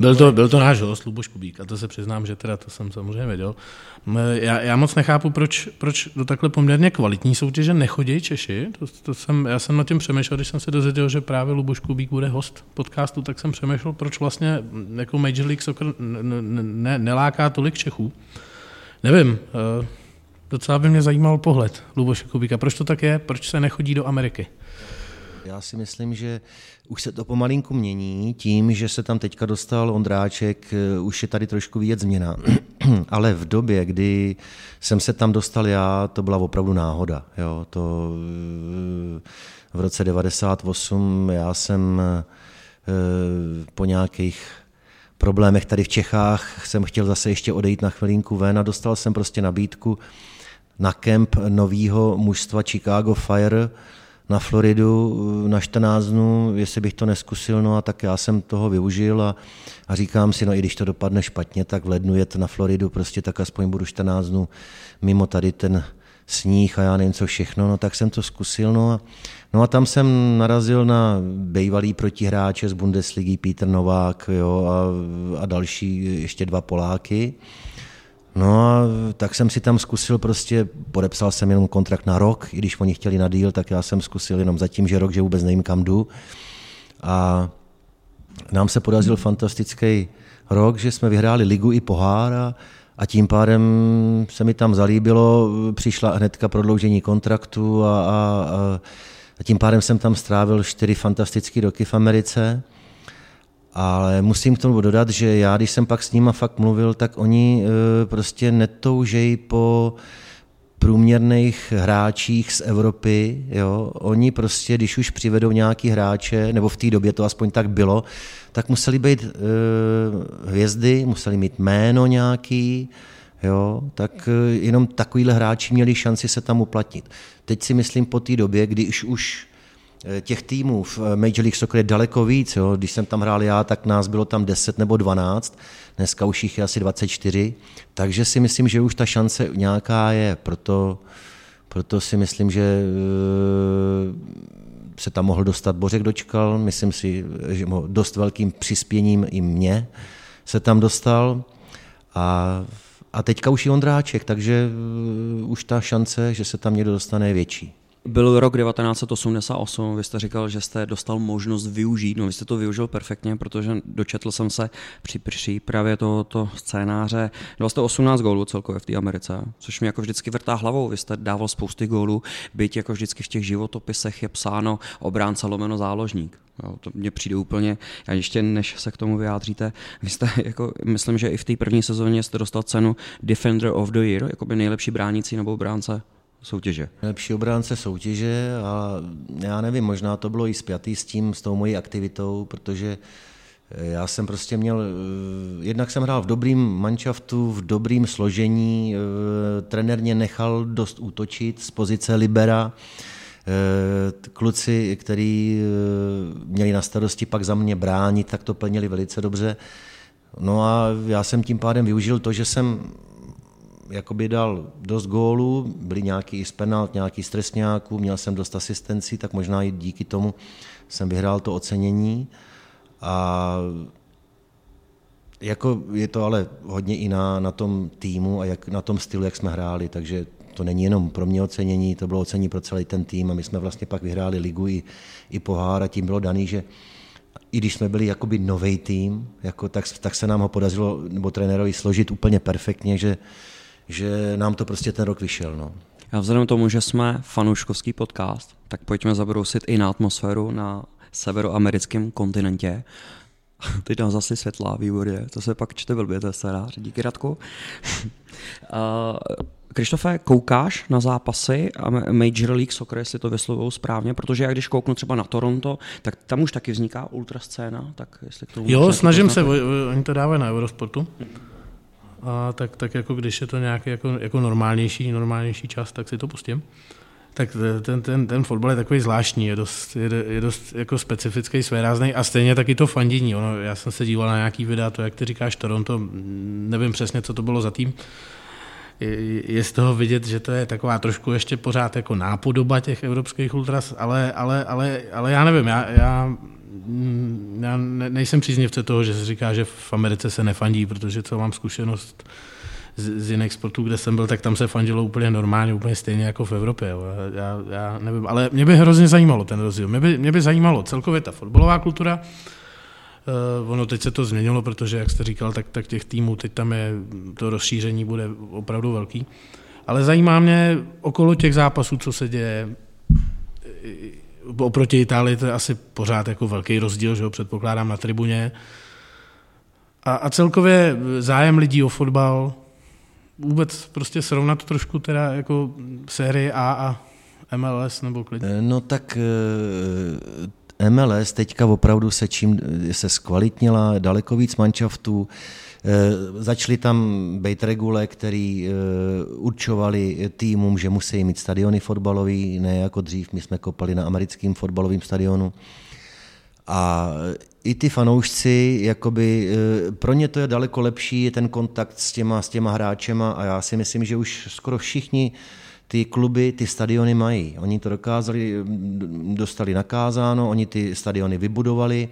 Byl to, byl to náš host, Luboš Kubík, a to se přiznám, že teda to jsem samozřejmě věděl. Já, já moc nechápu, proč, proč do takhle poměrně kvalitní soutěže nechodí Češi. To, to jsem, já jsem nad tím přemýšlel, když jsem se dozvěděl, že právě Luboš Kubík bude host podcastu, tak jsem přemýšlel, proč vlastně jako Major League Soccer ne, ne, neláká tolik Čechů. Nevím, eh, docela by mě zajímal pohled Luboše Kubíka. Proč to tak je? Proč se nechodí do Ameriky? Já si myslím, že už se to pomalinku mění tím, že se tam teďka dostal Ondráček, eh, už je tady trošku vidět změna. (clears throat) Ale v době, kdy jsem se tam dostal já, to byla opravdu náhoda. Jo. To, eh, v roce 98 já jsem eh, po nějakých problémech tady v Čechách jsem chtěl zase ještě odejít na chvilinku ven a dostal jsem prostě nabídku na kemp nového mužstva Chicago Fire, na Floridu eh, na 14 dnů, jestli bych to neskusil, no a tak já jsem toho využil a, a říkám si, no i když to dopadne špatně, tak v lednu jet na Floridu prostě tak aspoň budu 14 dnů mimo tady ten sníh a já nevím co všechno, no tak jsem to zkusil, no a, no a tam jsem narazil na bývalý protihráče z Bundesligy, Peter Novák jo, a, a další ještě dva Poláky. No a tak jsem si tam zkusil prostě, podepsal jsem jenom kontrakt na rok, i když oni chtěli na díl, tak já jsem zkusil jenom zatím, že rok, že vůbec nevím, kam jdu. A nám se podařil fantastický rok, že jsme vyhráli ligu i pohár a, a tím pádem se mi tam zalíbilo, přišla hnedka prodloužení kontraktu a, a, a, a tím pádem jsem tam strávil čtyři fantastické roky v Americe. Ale musím k tomu dodat, že já, když jsem pak s nima fakt mluvil, tak oni e, prostě netoužejí po průměrných hráčích z Evropy. Jo? Oni prostě, když už přivedou nějaký hráče, nebo v té době to aspoň tak bylo, tak museli být e, hvězdy, museli mít jméno nějaký, jo? tak e, jenom takovýhle hráči měli šanci se tam uplatnit. Teď si myslím po té době, když už Eh, těch týmů v eh, Major League Soccer je daleko víc. Jo. Když jsem tam hrál já, tak nás bylo tam 10 nebo 12, dneska už jich je asi 24, takže si myslím, že už ta šance nějaká je, proto, proto si myslím, že eh, se tam mohl dostat Bořek Dočkal, myslím si, že dost velkým přispěním i mě se tam dostal a, a teďka už je Ondráček, takže už ta šance, že se tam někdo dostane, je větší. Byl rok 1988, vy jste říkal, že jste dostal možnost využít, no vy jste to využil perfektně, protože dočetl jsem se při přípravě tohoto scénáře, dal jste 18 gólů celkově v té Americe, což mi jako vždycky vrtá hlavou, vy jste dával spousty gólů, byť jako vždycky v těch životopisech je psáno obránce lomeno záložník. Jo, to mně přijde úplně, a ještě než se k tomu vyjádříte, vy jste, (laughs) jako, myslím, že i v té první sezóně jste dostal cenu Defender of the Year, jako by nejlepší bránící nebo bránce soutěže. Lepší obránce soutěže a já nevím, možná to bylo i spjatý s tím, s tou mojí aktivitou, protože eh, já jsem prostě měl, eh, jednak jsem hrál v dobrým manšaftu, v dobrým složení, eh, trenér mě nechal dost útočit z pozice libera, kluci, kteří měli na starosti pak za mě bránit, tak to plnili velice dobře. No a já jsem tím pádem využil to, že jsem jakoby dal dost gólů, byly nějaký z penalt, nějaký z trestňáků, měl jsem dost asistencí, tak možná i díky tomu jsem vyhrál to ocenění. A jako je to ale hodně i na, na tom týmu a jak, na tom stylu, jak jsme hráli, takže to není jenom pro mě ocenění, to bylo ocenění pro celý ten tým a my jsme vlastně pak vyhráli ligu i, i pohár a tím bylo daný, že i když jsme byli jakoby nový tým, jako tak, tak se nám ho podařilo, nebo trenérovi složit úplně perfektně, že, že nám to prostě ten rok vyšel. No. A vzhledem k tomu, že jsme fanouškovský podcast, tak pojďme zabrousit i na atmosféru na severoamerickém kontinentě. (laughs) Teď nám zase světlá, výborně, to se pak čte blbě, to je scénář, díky Radku. (laughs) Krištofe, koukáš na zápasy a Major League Soccer, jestli to vyslovují správně, protože já když kouknu třeba na Toronto, tak tam už taky vzniká ultrascéna, tak jestli k tomu... Jo, snažím se, oni to dávají na Eurosportu. A tak, tak jako když je to nějaký jako, jako normálnější, normálnější čas, tak si to pustím. Tak ten, ten, ten fotbal je takový zvláštní, je dost, je, je dost jako specifický, svérázný a stejně taky to fandění. Ono, já jsem se díval na nějaký videa, to jak ty říkáš Toronto, nevím přesně, co to bylo za tým, je, z toho vidět, že to je taková trošku ještě pořád jako nápodoba těch evropských ultras, ale, ale, ale, ale já nevím, já, já, já nejsem příznivce toho, že se říká, že v Americe se nefandí, protože co mám zkušenost z, z jiných sportů, kde jsem byl, tak tam se fandilo úplně normálně, úplně stejně jako v Evropě. Já, já nevím, ale mě by hrozně zajímalo ten rozdíl. Mě by, mě by zajímalo celkově ta fotbalová kultura, Uh, ono teď se to změnilo, protože, jak jste říkal, tak, tak těch týmů teď tam je, to rozšíření bude opravdu velký. Ale zajímá mě okolo těch zápasů, co se děje. Oproti Itálii to je asi pořád jako velký rozdíl, že ho předpokládám na tribuně. A, a celkově zájem lidí o fotbal, vůbec prostě srovnat trošku teda jako série A a MLS nebo klidně. No tak MLS teďka opravdu se čím se zkvalitnila, daleko víc manšaftů, e, začaly tam být regule, který e, určovali týmům, že musí mít stadiony fotbalový, ne jako dřív, my jsme kopali na americkém fotbalovém stadionu. A i ty fanoušci, jakoby, e, pro ně to je daleko lepší, ten kontakt s těma, s těma hráčema a já si myslím, že už skoro všichni ty kluby ty stadiony mají. Oni to dokázali, dostali nakázáno, oni ty stadiony vybudovali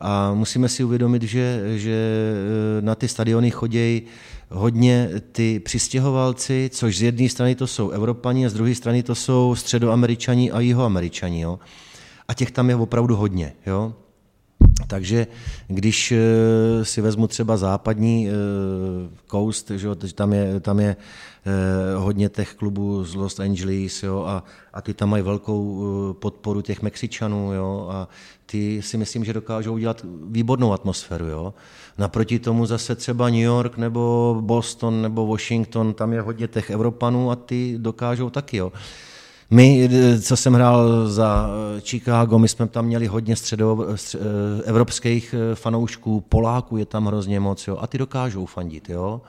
a musíme si uvědomit, že, že e, na ty stadiony chodějí hodně ty přistěhovalci, což z jedné strany to jsou Evropani a z druhé strany to jsou středoameričani a jihoameričani. Jo? A těch tam je opravdu hodně. Jo? Takže když e, si vezmu třeba západní e, coast, že tam je, tam je Eh, hodně těch klubů z Los Angeles jo, a, a ty tam mají velkou eh, podporu těch Mexičanů jo, a ty si myslím, že dokážou udělat výbornou atmosféru. Jo. Naproti tomu zase třeba New York nebo Boston nebo Washington, tam je hodně těch Evropanů a ty dokážou taky. Jo. My, eh, co jsem hrál za Chicago, my jsme tam měli hodně středo, evropských fanoušků, Poláků je tam hrozně moc, jo, a ty dokážou fandit, jo.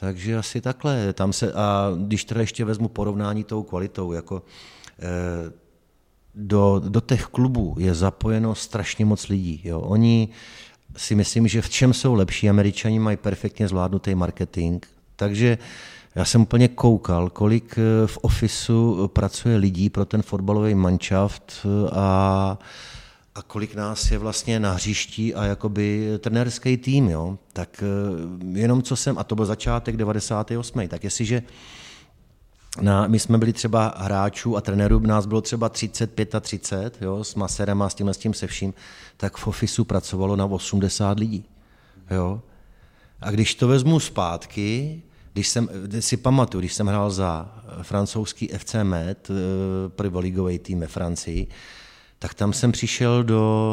Takže asi takhle. Tam se, a když teda ještě vezmu porovnání tou kvalitou, jako eh, do, do těch klubů je zapojeno strašně moc lidí. Jo. Oni si myslím, že v čem jsou lepší, američani mají perfektně zvládnutý marketing, takže já jsem úplně koukal, kolik eh, v ofisu pracuje lidí pro ten fotbalový manšaft a a kolik nás je vlastně na hřišti a jakoby trenérský tým, jo, tak eh, jenom co jsem, a to byl začátek 98. Tak jestliže na, my jsme byli třeba hráčů a trenérů, nás bylo třeba 30, 35, jo, s maserem a s tím, s tím se vším, tak v ofisu pracovalo na 80 lidí. Jo. A když to vezmu zpátky, když jsem, si pamatuju, když jsem hrál za francouzský FC Met, eh, prvoligový tým ve Francii, tak tam jsem přišel do,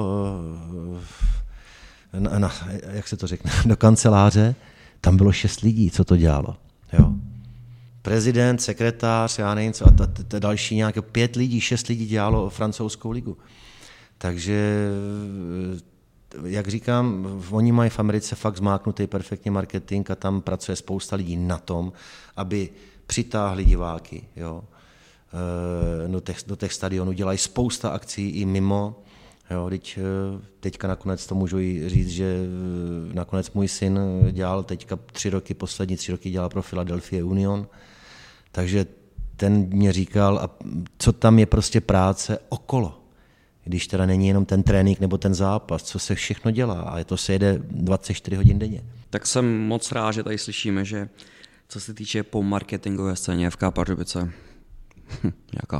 eh, na, na, jak se to řekne, (laughs) do kanceláře, tam bylo šest lidí, co to dělalo. Jo. Prezident, sekretář, já nevím co, a ta, ta, další nějaké pět lidí, šest lidí dělalo francouzskou ligu. Takže, eh, jak říkám, oni mají v Americe fakt zmáknutý perfektně marketing a tam pracuje spousta lidí na tom, aby přitáhli diváky. Jo. Do těch, do těch stadionů, dělají spousta akcí i mimo. Jo, teď, teďka nakonec to můžu i říct, že nakonec můj syn dělal teďka tři roky, poslední tři roky dělal pro Philadelphia Union, takže ten mě říkal, a co tam je prostě práce okolo. Když teda není jenom ten trénink nebo ten zápas, co se všechno dělá a to se jede 24 hodin denně. Tak jsem moc rád, že tady slyšíme, že co se týče po marketingové scéně FK Pardubice, hm, nějaká.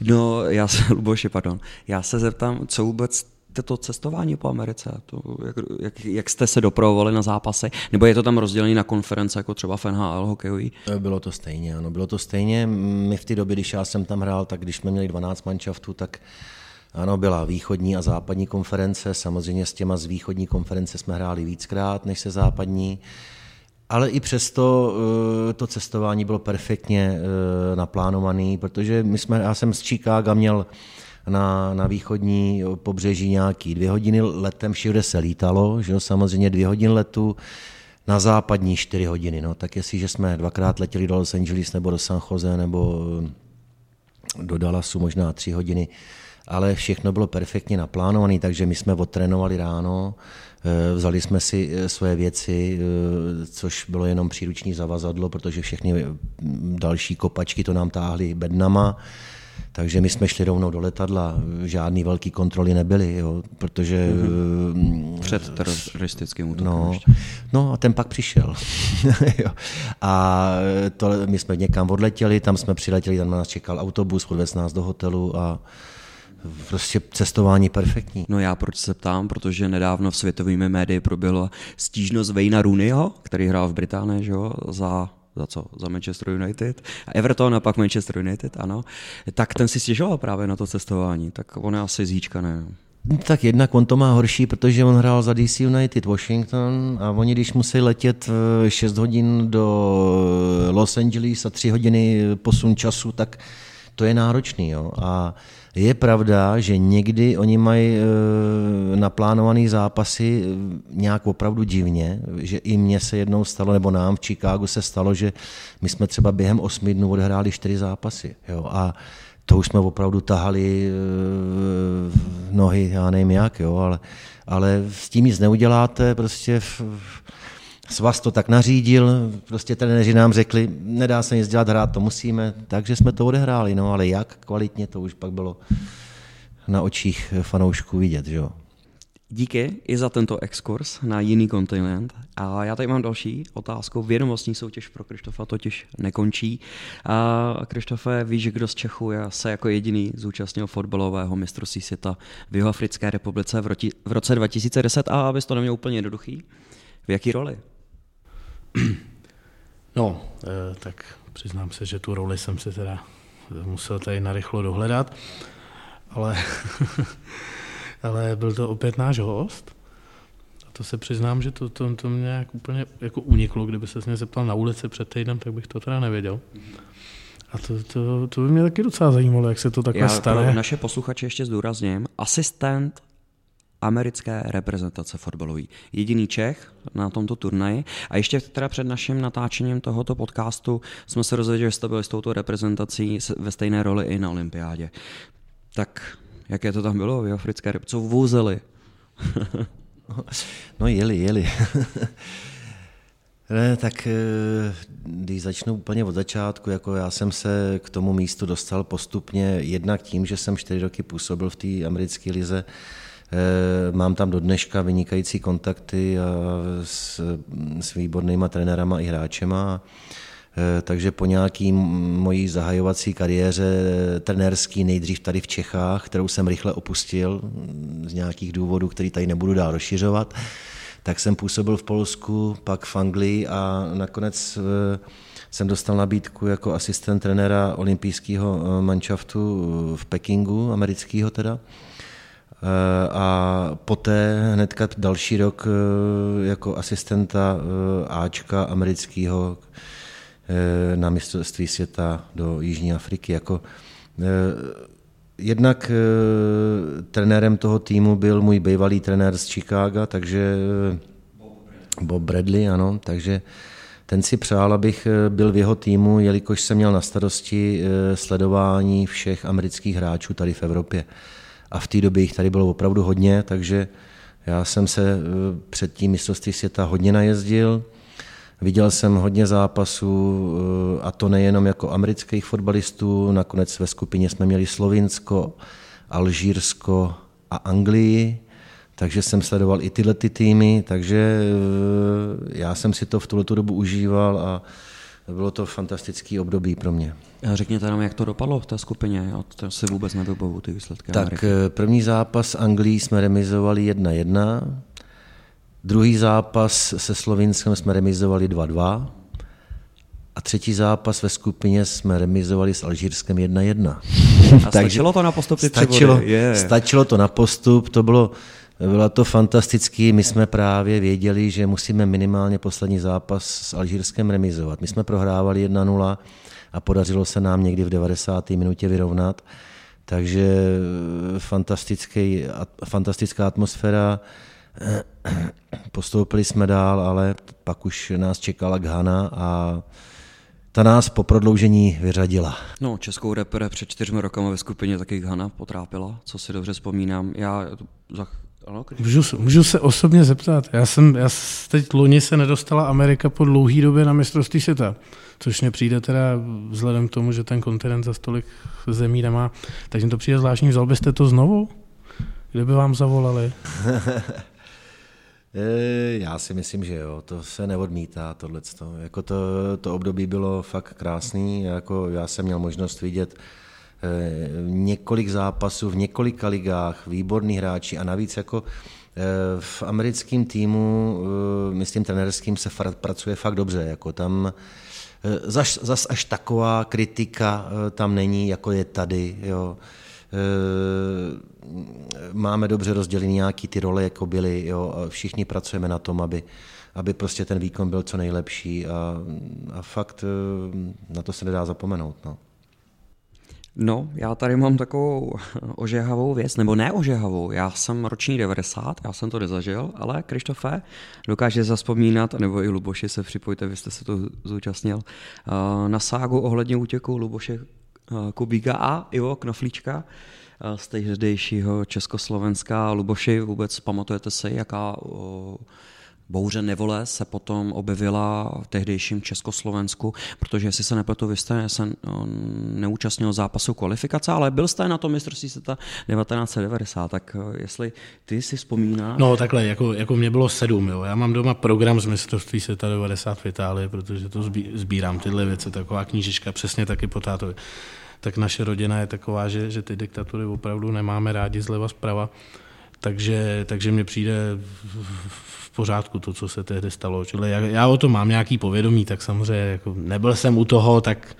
No, já se, (laughs) Luboši, pardon, já se zeptám, co vůbec to cestování po Americe, to, jak, jak, jak jste se dopravovali na zápasy, nebo je to tam rozdělené na konference, jako třeba v NHL hokejový? Bylo to stejně, ano, bylo to stejně. My v té době, když já jsem tam hrál, tak když jsme měli 12 manšaftů, tak ano, byla východní a západní konference, samozřejmě s těma z východní konference jsme hráli víckrát než se západní, ale i přesto eh, to cestování bylo perfektně eh, naplánované, protože my jsme, já jsem z Chicaga měl na, na východní pobřeží nějaký dvě hodiny letem, všude se lítalo, že jo, samozřejmě dvě hodiny letu, na západní čtyři hodiny. No. Tak jestliže jsme dvakrát letěli do Los Angeles nebo do San Jose nebo do Dallasu možná tři hodiny, ale všechno bylo perfektně naplánované, takže my jsme odtrénovali ráno, eh, vzali jsme si eh, svoje věci, eh, což bylo jenom příruční zavazadlo, protože všechny další kopačky to nám táhly bednama, takže my jsme šli rovnou do letadla, žádný velký kontroly nebyly, jo, protože... Mm-hmm. Před teroristickým útokem no, no a ten pak přišel. (laughs) a to, my jsme někam odletěli, tam jsme přiletěli, tam nás čekal autobus, odvez nás do hotelu a prostě cestování perfektní. No já proč se ptám, protože nedávno v světovými médii proběhla stížnost Vejna Rooneyho, který hrál v Británii, že jo, za za co? Za Manchester United. A Everton a pak Manchester United, ano. Tak ten si stěžoval právě na to cestování, tak on je asi zíčkané. Tak jednak on to má horší, protože on hrál za DC United Washington a oni, když musí letět 6 hodin do Los Angeles a 3 hodiny posun času, tak to je náročný. Jo? A je pravda, že někdy oni mají e, naplánované zápasy e, nějak opravdu divně, že i mně se jednou stalo, nebo nám v Chicagu se stalo, že my jsme třeba během osmi dnů odehráli čtyři zápasy. Jo? A to už jsme opravdu tahali e, nohy, já nevím jak, jo? Ale, ale s tím nic neuděláte, prostě v, svaz to tak nařídil, prostě trenéři nám řekli, nedá se nic dělat, hrát to musíme, takže jsme to odehráli, no ale jak kvalitně, to už pak bylo na očích fanoušků vidět, že jo. Díky i za tento exkurs na jiný kontinent. A já tady mám další otázku. Vědomostní soutěž pro Krištofa totiž nekončí. A Krištofe, víš, kdo z Čechů je se jako jediný zúčastnil fotbalového mistrovství světa v Jihoafrické republice v, roti, v roce 2010 a abys to neměl úplně jednoduchý, v jaký roli? (clears throat) No, eh, tak přiznám se, že tu roli jsem se teda musel tady narychlo dohledat, ale, (laughs) ale byl to opět náš host. A to se přiznám, že to, to, to mě jak úplně jako uniklo. Kdyby se mě zeptal na ulici před týdnem, tak bych to teda nevěděl. A to, to, to by mě taky docela zajímalo, jak se to takhle Já stane. Naše posluchače ještě zdůrazním. Asistent americké reprezentace fotbalové. Jediný Čech na tomto turnaji. A ještě teda před naším natáčením tohoto podcastu jsme se rozvěděli, že jste byli s touto reprezentací ve stejné roli i na olympiádě. Tak jaké to tam bylo v africké reprezentaci? Co vůzeli? (laughs) no jeli, jeli. (laughs) Ne, tak eh, když začnu úplně od začátku, jako já jsem se k tomu místu dostal postupně jednak tím, že jsem čtyři roky působil v té americké lize, mám tam do dneška vynikající kontakty s, s výbornýma trenérama i hráčema. Eh, takže po nějaký mojí zahajovací kariéře trenérský nejdřív tady v Čechách, kterou jsem rychle opustil z nějakých důvodů, který tady nebudu dál rozšiřovat, tak jsem působil v Polsku, pak v Anglii a nakonec eh, jsem dostal nabídku jako asistent trenéra olympijského manšaftu v Pekingu, amerického teda. Eh, a poté hnedka další rok eh, jako asistenta eh, Ačka amerického na mistrovství světa do Jižní Afriky. Jako, jednak trenérem toho týmu byl můj bývalý trenér z Chicaga, takže Bob Bradley, ano, takže ten si přál, abych byl v jeho týmu, jelikož jsem měl na starosti sledování všech amerických hráčů tady v Evropě. A v té době jich tady bylo opravdu hodně, takže já jsem se před tím mistrovství světa hodně najezdil. Viděl jsem hodně zápasů, a to nejenom jako amerických fotbalistů, nakonec ve skupině jsme měli Slovinsko, Alžírsko a Anglii, takže jsem sledoval i tyhle ty týmy, takže eh, já jsem si to v tuhle dobu užíval a bylo to fantastický období pro mě. Řekněte nám, jak to dopadlo v té skupině, já to si vůbec nevybavu ty výsledky. Tak Ameriky. Eh, první zápas s Anglií jsme remizovali 1-1, druhý zápas se Slovinskem jsme remizovali 2-2, a třetí zápas ve skupině jsme remizovali s Alžírskem 1-1. A (laughs) stačilo to na postup? Stačilo, stačilo to na postup, to bylo, bylo to fantastické. My jsme právě věděli, že musíme minimálně poslední zápas s Alžírskem remizovat. My jsme prohrávali 1-0 a podařilo se nám někdy v 90. minutě vyrovnat. Takže fantastický, fantastická atmosféra. Postoupili jsme dál, ale pak už nás čekala Ghana a ta nás po prodloužení vyřadila. No, českou repere před čtyřmi rokama ve skupině taky Hana potrápila, co si dobře vzpomínám. Já za ano, můžu, můžu se osobně zeptat. Já jsem, já teď loni se nedostala Amerika po dlouhý době na mistrovství světa, což mě přijde teda vzhledem k tomu, že ten kontinent za stolik zemí nemá, takže mi to přijde zvláštní. Vzal byste to znovu? Kdyby vám zavolali? (laughs) Eh, já si myslím, že jo, to se neodmítá tohleto. Jako to, to období bylo fakt krásný, jako já jsem měl možnost vidět několik zápasů v několika ligách, výborní hráči a navíc jako eh, v americkém týmu, myslím trenerským, se pracuje fakt dobře. Jako tam zas, zas až taková kritika tam není, jako je tady. Jo. Eh, máme dobře rozdělený nějaký ty role, jako byly, jo, všichni pracujeme na tom, aby, aby prostě ten výkon byl co nejlepší a, a fakt eh, na to se nedá zapomenout. No. No, já tady mám takovou (laughs) ožehavou věc, nebo ne ožehavou, já jsem roční 90, já jsem to nezažil, ale Krištofe dokáže zaspomínat, nebo i Luboši se připojte, vy jste se to zúčastnil, eh, na ságu ohledně útěku Luboše Eh, Kubíka a Ivo Knoflíčka eh, z tehdejšího Československa. Luboši, vůbec pamatujete si, jaká bouře nevole se potom objevila v tehdejším Československu, protože jestli se nepletu, vy jste se neúčastnil zápasu kvalifikace, ale byl jste na tom mistrovství světa 1990, tak eh, jestli ty si vzpomínáš... No takhle, jako, jako mě bylo sedm, jo. já mám doma program z mistrovství světa 90 v Itálii, protože to sbírám tyhle věci, taková knížička přesně taky po tátovi tak naše rodina je taková, že, že ty diktatury opravdu nemáme rádi zleva zprava. Takže, takže mně přijde v pořádku to, co se tehdy stalo. Čili já, já o tom mám nějaký povědomí, tak samozřejmě jako nebyl jsem u toho, tak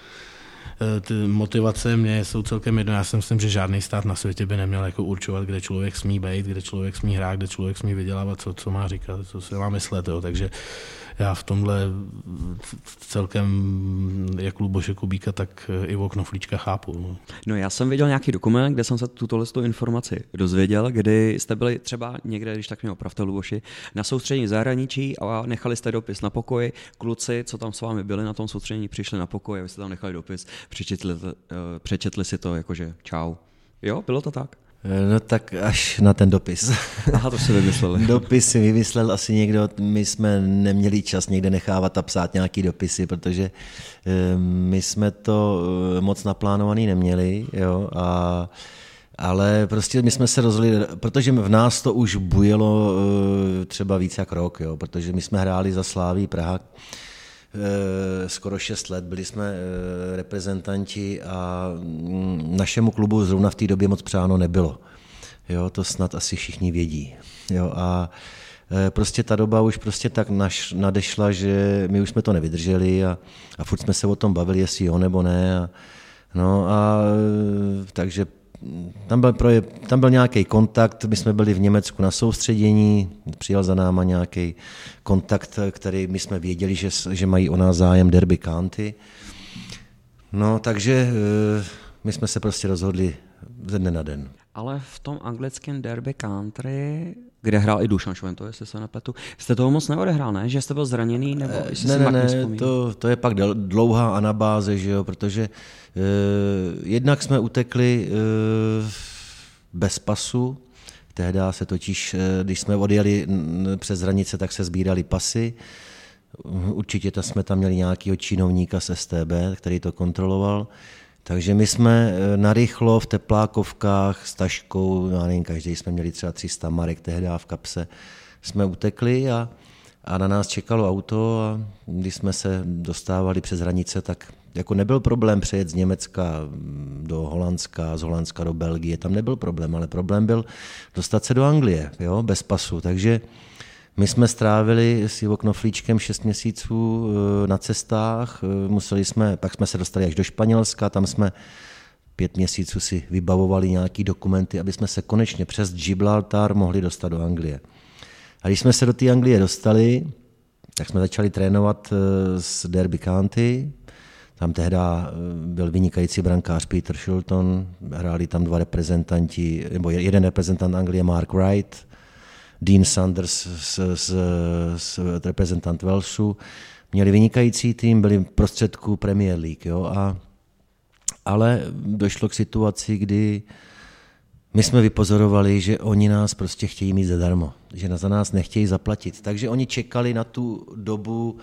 eh, ty motivace mě jsou celkem jedno. Já si myslím, že žádný stát na světě by neměl jako určovat, kde člověk smí být, kde člověk smí hrát, kde člověk smí vydělávat, co, co má říkat, co si má myslet. Jo. Takže já v tomhle celkem jak Luboše Kubíka, tak i o Knoflíčka chápu. No. no já jsem viděl nějaký dokument, kde jsem se tuto informaci dozvěděl, kdy jste byli třeba někde, když tak mě opravte Luboši, na soustředění zahraničí a nechali jste dopis na pokoji. Kluci, co tam s vámi byli na tom soustředění, přišli na pokoj a vy jste tam nechali dopis, přečetli, uh, přečetli si to jakože čau. Jo, bylo to tak? No tak až na ten dopis. (laughs) Aha, to si vymysleli. (laughs) dopis si vymyslel asi někdo, my jsme neměli čas někde nechávat a psát nějaký dopisy, protože eh, my jsme to eh, moc naplánovaný neměli, jo, a ale prostě my jsme se rozhodli, protože v nás to už bujelo eh, třeba víc jak rok, jo, protože my jsme hráli za Sláví Praha, Eh, skoro 6 let, byli jsme eh, reprezentanti a mm, našemu klubu zrovna v té době moc přáno nebylo. Jo, to snad asi všichni vědí. Jo, a eh, prostě ta doba už prostě tak naš, nadešla, že my už jsme to nevydrželi a, a furt jsme se o tom bavili, jestli jo nebo ne. A, no a takže tam byl, proje, tam byl nějaký kontakt, my jsme byli v Německu na soustředění, přijel za náma nějaký kontakt, který my jsme věděli, že, že mají o nás zájem Derby County. No, takže eh, my jsme se prostě rozhodli ze dne na den. ale v tom anglickém derby country, kde hrál i Dušan Švento, jestli se nepletu, jste toho moc neodehrál, ne? Že jste byl zraněný? Nebo Eh, jestli ne, si ne, ne, to, to je pak dlouhá anabáze, že jo, protože eh, jednak jsme utekli eh, bez pasu, tehdy se totiž, eh, když jsme odjeli přes hranice, tak se sbírali pasy, určitě ta jsme tam měli nějakého činovníka z STB, který to kontroloval, takže my jsme eh, narychlo v teplákovkách s taškou, já nevím, každý jsme měli třeba 300 marek tehdy v kapse, jsme utekli a, a na nás čekalo auto a když jsme se dostávali přes hranice, tak jako nebyl problém přejet z Německa do Holandska, z Holandska do Belgie, tam nebyl problém, ale problém byl dostat se do Anglie, jo, bez pasu, takže my jsme strávili s Ivo Knoflíčkem 6 měsíců eh, na cestách, eh, museli jsme, pak jsme se dostali až do Španělska, tam jsme pět měsíců si vybavovali nějaké dokumenty, aby jsme se konečně přes Gibraltar mohli dostat do Anglie. A když jsme se do té Anglie dostali, tak jsme začali trénovat eh, s Derby County, tam tehdy byl vynikající brankář Peter Shilton, hráli tam dva reprezentanti, nebo jeden reprezentant Anglie Mark Wright, Dean Sanders z, z, z reprezentant Walesu. Měli vynikající tým, byli v prostředku Premier League. Jo? A, ale došlo k situaci, kdy my jsme vypozorovali, že oni nás prostě chtějí mít zadarmo, že za nás nechtějí zaplatit. Takže oni čekali na tu dobu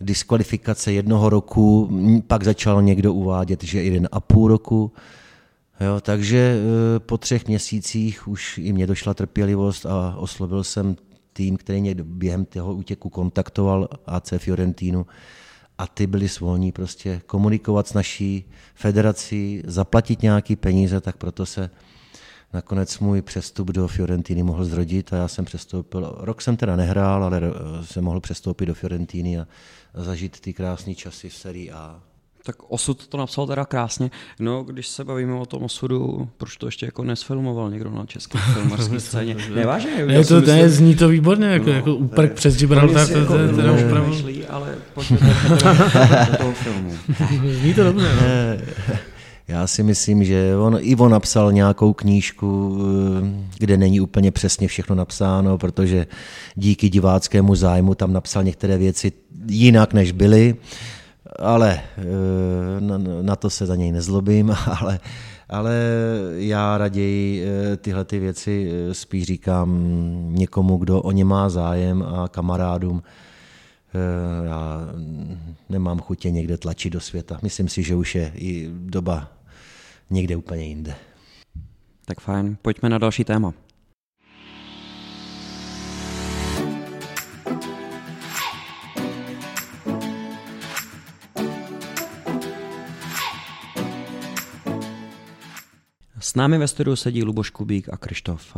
diskvalifikace jednoho roku, pak začal někdo uvádět, že jeden a půl roku. Jo, takže po třech měsících už i mě došla trpělivost a oslovil jsem tým, který mě během toho útěku kontaktoval AC Fiorentinu a ty byli svolní prostě komunikovat s naší federací, zaplatit nějaký peníze, tak proto se nakonec můj přestup do Fiorentiny mohl zrodit a já jsem přestoupil, rok jsem teda nehrál, ale jsem mohl přestoupit do Fiorentiny a zažít ty krásné časy v sérii A. Tak osud to napsal teda krásně. No, když se bavíme o tom osudu, proč to ještě jako nesfilmoval někdo na české (laughs) filmarské scéně? Nevážně. Ne, to, to je, zní to výborně, jako, no, jako úprk přes Gibraltar, to, to, to, to, je opravdu... ale pojďme do toho filmu. Zní to dobře. No. Já si myslím, že on, Ivo napsal nějakou knížku, kde není úplně přesně všechno napsáno, protože díky diváckému zájmu tam napsal některé věci jinak, než byly, ale na, na to se za něj nezlobím, (laughs) ale, ale já raději tyhle ty věci spíš říkám někomu, kdo o ně má zájem a kamarádům. Já nemám chutě někde tlačit do světa. Myslím si, že už je i doba někde úplně jinde. Tak fajn, pojďme na další téma. S námi ve studiu sedí Luboš Kubík a Krištof,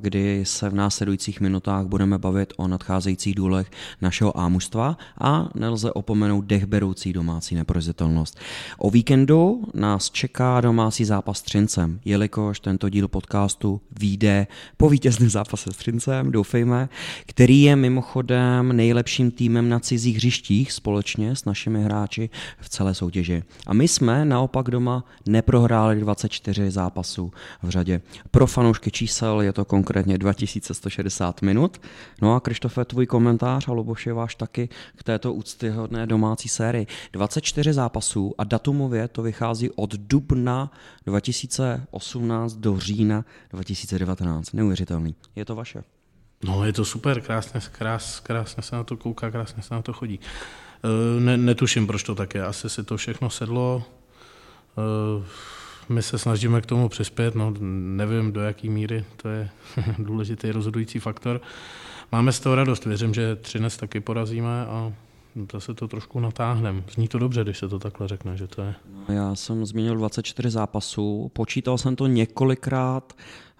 kdy se v následujících minutách budeme bavit o nadcházejících důlech našeho ámužstva a nelze opomenout dechberoucí domácí neprozitelnost. O víkendu nás čeká domácí zápas s Třincem, jelikož tento díl podcastu vyjde po vítězném zápase s Třincem, doufejme, který je mimochodem nejlepším týmem na cizích hřištích společně s našimi hráči v celé soutěži. A my jsme naopak doma neprohráli 24 zápasů zápasů v řadě. Pro fanoušky čísel je to konkrétně 2160 minut. No a Krištofe, tvůj komentář a Luboš je váš taky k této úctyhodné domácí sérii. 24 zápasů a datumově to vychází od dubna 2018 do října 2019. Neuvěřitelný. Je to vaše? No, je to super, krásně, krás, krásně se na to kouká, krásně se na to chodí. Ne, netuším, proč to tak je. Asi si to všechno sedlo. My se snažíme k tomu přispět, no nevím do jaký míry, to je (laughs) důležitý rozhodující faktor. Máme z toho radost, věřím, že Třinec taky porazíme a zase to trošku natáhneme. Zní to dobře, když se to takhle řekne, že to je. Já jsem zmínil 24 zápasů, počítal jsem to několikrát,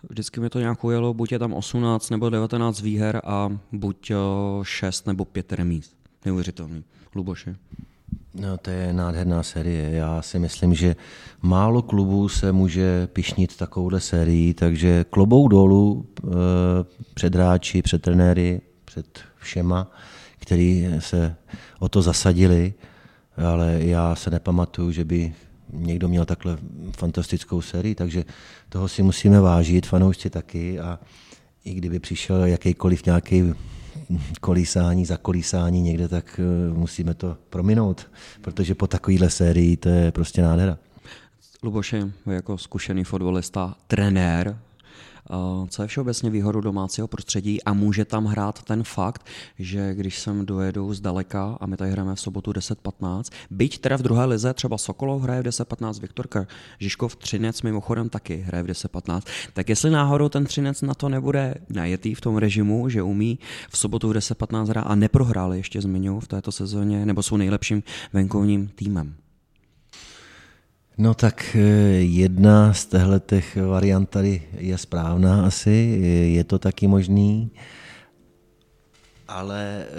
vždycky mi to nějak ujelo, buď je tam 18 nebo 19 výher a buď 6 nebo 5 remíz. Neuvěřitelný. Luboši. No, to je nádherná série. Já si myslím, že málo klubů se může pišnit takovouhle sérií, takže klobou dolů e, před hráči, před trenéry, před všema, kteří se o to zasadili, ale já se nepamatuju, že by někdo měl takhle fantastickou sérii, takže toho si musíme vážit, fanoušci taky a i kdyby přišel jakýkoliv nějaký kolísání za kolísání někde, tak eh, musíme to prominout, protože po takovéhle sérii to je prostě nádhera. Luboši, jako zkušený fotbalista, trenér, co je všeobecně výhodou domácího prostředí a může tam hrát ten fakt, že když sem dojedu z daleka a my tady hrajeme v sobotu 10.15, byť teda v druhé lize třeba Sokolov hraje v 10.15, Viktor Žižkov Třinec mimochodem taky hraje v 10.15, tak jestli náhodou ten Třinec na to nebude najetý v tom režimu, že umí v sobotu v 10.15 hrát a neprohrál ještě zmiňu v této sezóně, nebo jsou nejlepším venkovním týmem. No tak eh, jedna z těch variant tady je správná asi, je to taky možný, ale eh,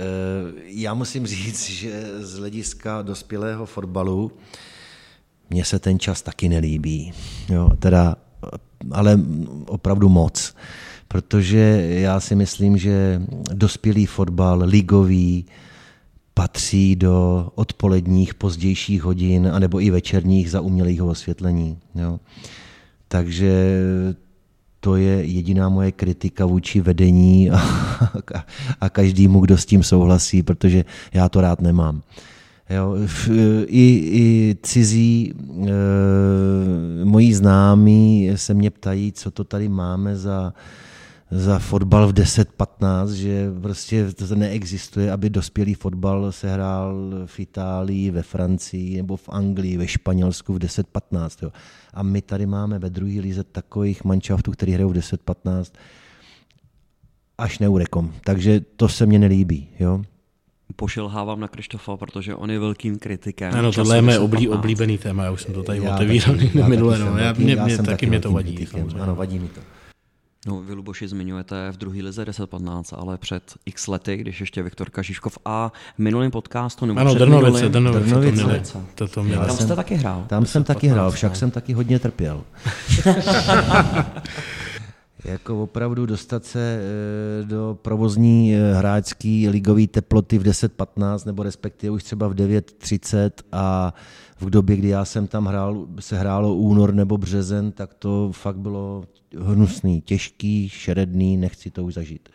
já musím (laughs) říct, že z hlediska dospělého fotbalu mně se ten čas taky nelíbí. Jo, teda, ale opravdu moc. Protože já si myslím, že dospělý fotbal, ligový, patří do odpoledních, pozdějších hodin, anebo i večerních za umělého osvětlení. Jo. Takže to je jediná moje kritika vůči vedení (laughs) a, a každému, kdo s tím souhlasí, protože já to rád nemám. Jo, i, I cizí e, moji známí se mě ptají, co to tady máme za za fotbal v 10-15, že prostě to neexistuje, aby dospělý fotbal se hrál v Itálii, ve Francii nebo v Anglii, ve Španělsku v 10-15. A my tady máme ve druhé lize takových manšaftů, který hrajou v 10-15 až neurekom. Takže to se mně nelíbí. Jo? pošilhávám na Krištofa, protože on je velkým kritikem. Ano, tohle je mé oblí, oblíbený téma, já už jsem to tady já otevíral minule, no. já, mě, mě taky, taky mě to vadí. Ano, vadí mi to. No, vy Luboši zmiňujete v druhé lize 10-15, ale před x lety, když ještě Viktor Kažiškov a v minulém podcastu nebo ano, před Drnovice, Drnovice, Drnovice, to měli, to, to měli. Tam jste taky hrál. Tam jsem taky hrál, však jsem taky hodně trpěl. (laughs) jako opravdu dostat se eh, do provozní eh, hráčský ligový teploty v 10-15 nebo respektive už třeba v 9.30 a v době, kdy já jsem tam hrál, se hrálo únor nebo březen, tak to fakt bylo hnusný, těžký, šeredný, nechci to už zažít.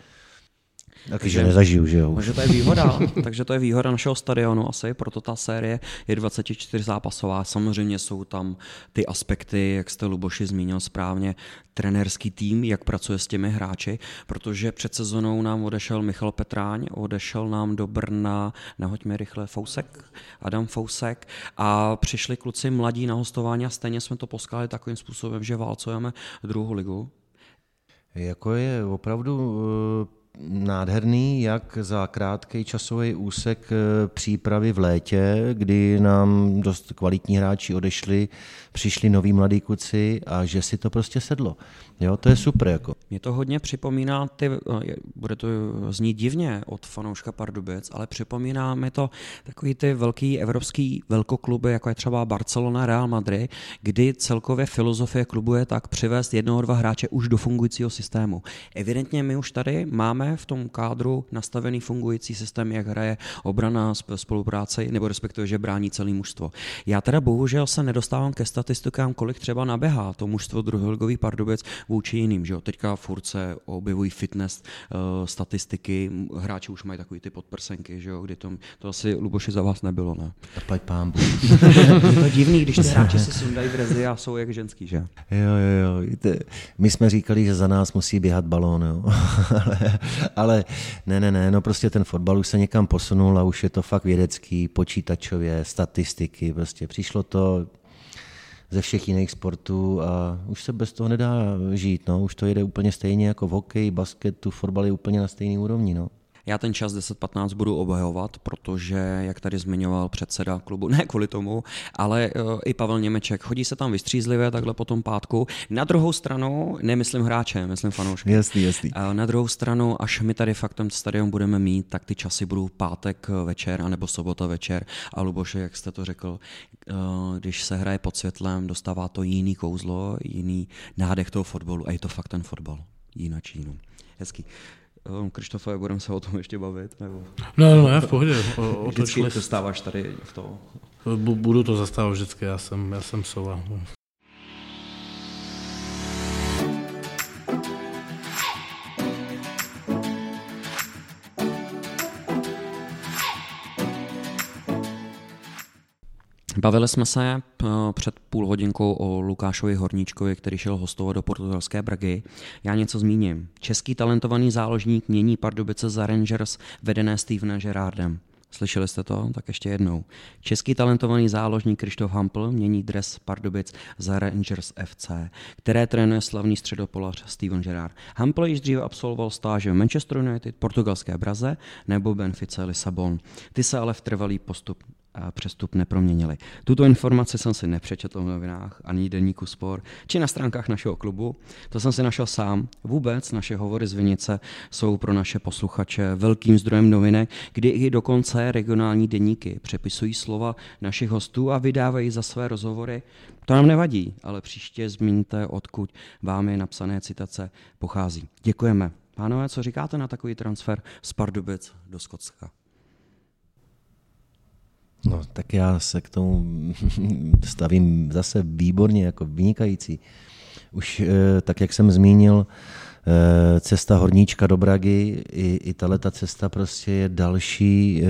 Taky, že nezažiju, že jo. Takže to je výhoda, (laughs) takže to je výhoda našeho stadionu asi, proto ta série je 24 zápasová. Samozřejmě jsou tam ty aspekty, jak jste Luboši zmínil správně, trenérský tým, jak pracuje s těmi hráči, protože před sezonou nám odešel Michal Petráň, odešel nám do Brna, nahoďme rychle, Fousek, Adam Fousek a přišli kluci mladí na hostování a stejně jsme to poskali takovým způsobem, že válcujeme druhou ligu. Jako je opravdu uh nádherný, jak za krátký časový úsek eh, přípravy v létě, kdy nám dost kvalitní hráči odešli, přišli noví mladí kuci a že si to prostě sedlo. Jo, to je super. Jako. Mě to hodně připomíná, ty, eh, bude to znít divně od fanouška Pardubic, ale připomíná mi to takový ty velký evropský velkokluby, jako je třeba Barcelona, Real Madrid, kdy celkově filozofie klubu je tak přivést jednoho, dva hráče už do fungujícího systému. Evidentně my už tady máme v tom kádru nastavený fungující systém, jak hraje obrana spolupráce, nebo respektive, že brání celý mužstvo. Já teda bohužel se nedostávám ke statistikám, kolik třeba naběhá to mužstvo druholigový Pardubic vůči jiným. Že jo? Teďka furt se objevují fitness uh, statistiky, hráči už mají takový ty podprsenky, že jo? kdy to, to asi Luboši za vás nebylo, ne? Zaplať pán (laughs) Je to divný, když ty hráči si sundají drezy a jsou jak ženský, že? Jo, jo, jo. My jsme říkali, že za nás musí běhat balón, jo. (laughs) ale, (laughs) ale ne, ne, ne, no prostě ten fotbal už se někam posunul a už je to fakt vědecký, počítačově, statistiky, prostě přišlo to, ze všech jiných sportů a už se bez toho nedá žít. No. Už to jede úplně stejně jako v hokeji, basketu, fotbal je úplně na stejné úrovni. No. Já ten čas 10-15 budu obhajovat, protože, jak tady zmiňoval předseda klubu, (laughs) ne kvůli tomu, ale uh, i Pavel Němeček, chodí se tam vystřízlivě takhle po tom pátku. Na druhou stranu, nemyslím hráče, myslím fanoušky. Jasný, jasný. Uh, na druhou stranu, až my tady fakt ten stadion budeme mít, tak ty časy budou pátek večer, anebo sobota večer. A Luboše, jak jste to řekl, uh, když se hraje pod světlem, dostává to jiný kouzlo, jiný nádech toho fotbalu a je to fakt ten fotbal. Jinak jinou. Hezký. Um, Krištofe, budeme se o tom ještě bavit? Nebo... No, no, já v pohodě. O, o Vždycky to dostáváš tady v to. Budu to zastávat vždycky, já jsem, já jsem sova. Bavili jsme se eh, před půl hodinkou o Lukášovi Horníčkovi, který šel hostovat do portugalské Bragy. Já něco zmíním. Český talentovaný záložník mění Pardubice za Rangers vedené Stevenem Gerardem. Slyšeli jste to? Tak ještě jednou. Český talentovaný záložník Krištof Hampl mění dres Pardubic za Rangers FC, které trénuje slavný středopolař Steven Gerrard. Hampl již dříve absolvoval stáže v Manchester United, portugalské Braze nebo Benfice Lisabon. Ty se ale v trvalý postup přestup neproměnili. Tuto informaci jsem si nepřečetl v novinách, ani deníku Spor, či na stránkách našeho klubu. To jsem si našel sám. Vůbec naše hovory z Vinice jsou pro naše posluchače velkým zdrojem novinek, kdy i dokonce regionální deníky přepisují slova našich hostů a vydávají za své rozhovory. To nám nevadí, ale příště zmíníte, odkud vám je napsané citace pochází. Děkujeme. Pánové, co říkáte na takový transfer z Pardubic do Skotska? No, tak já se k tomu (laughs) stavím zase výborně, jako vynikající. Už eh, tak, jak jsem zmínil, eh, cesta Horníčka do Bragy, i, i tahle ta cesta prostě je další eh,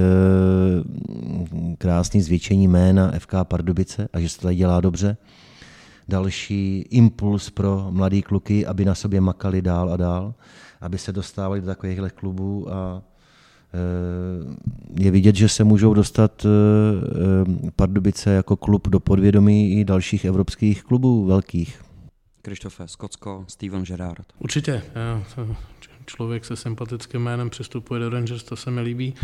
krásný zvětšení jména FK Pardubice a že se tady dělá dobře. Další impuls pro mladý kluky, aby na sobě makali dál a dál, aby se dostávali do takovýchhle klubů a je vidět, že se můžou dostat eh, eh, Pardubice jako klub do podvědomí i dalších evropských klubů velkých. Krištofe, Skotsko, Steven Gerrard. Určitě. Člověk se sympatickým jménem přistupuje do Rangers, to se mi líbí.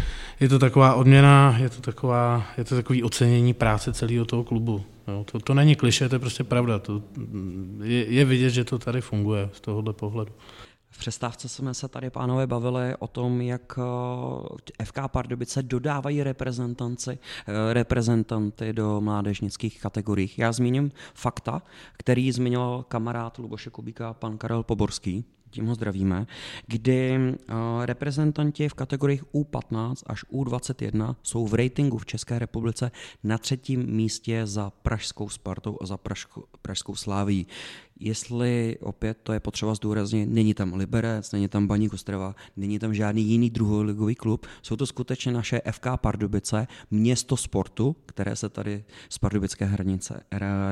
Je to taková odměna, je to, taková, je to takový ocenění práce celého toho klubu. Jo, to, to není kliše, to je prostě pravda. To, je, je vidět, že to tady funguje z tohohle pohledu. V přestávce jsme se tady, pánové, bavili o tom, jak eh, FK Pardubice dodávají reprezentanci, eh, reprezentanty do mládežnických kategorií. Já zmíním fakta, který zmiňoval kamarád Luboše Kubíka, pan Karel Poborský, tím ho zdravíme, kdy eh, reprezentanti v kategoriích U15 až U21 jsou v ratingu v České republice na třetím místě za Pražskou Spartou a za Pražskou, Pražskou Sláví jestli opět to je potřeba zdůraznit, není tam Liberec, není tam Baník Ostrava, není tam žádný jiný druholigový klub, jsou to skutečně naše FK Pardubice, město sportu, které se tady z pardubické hranice,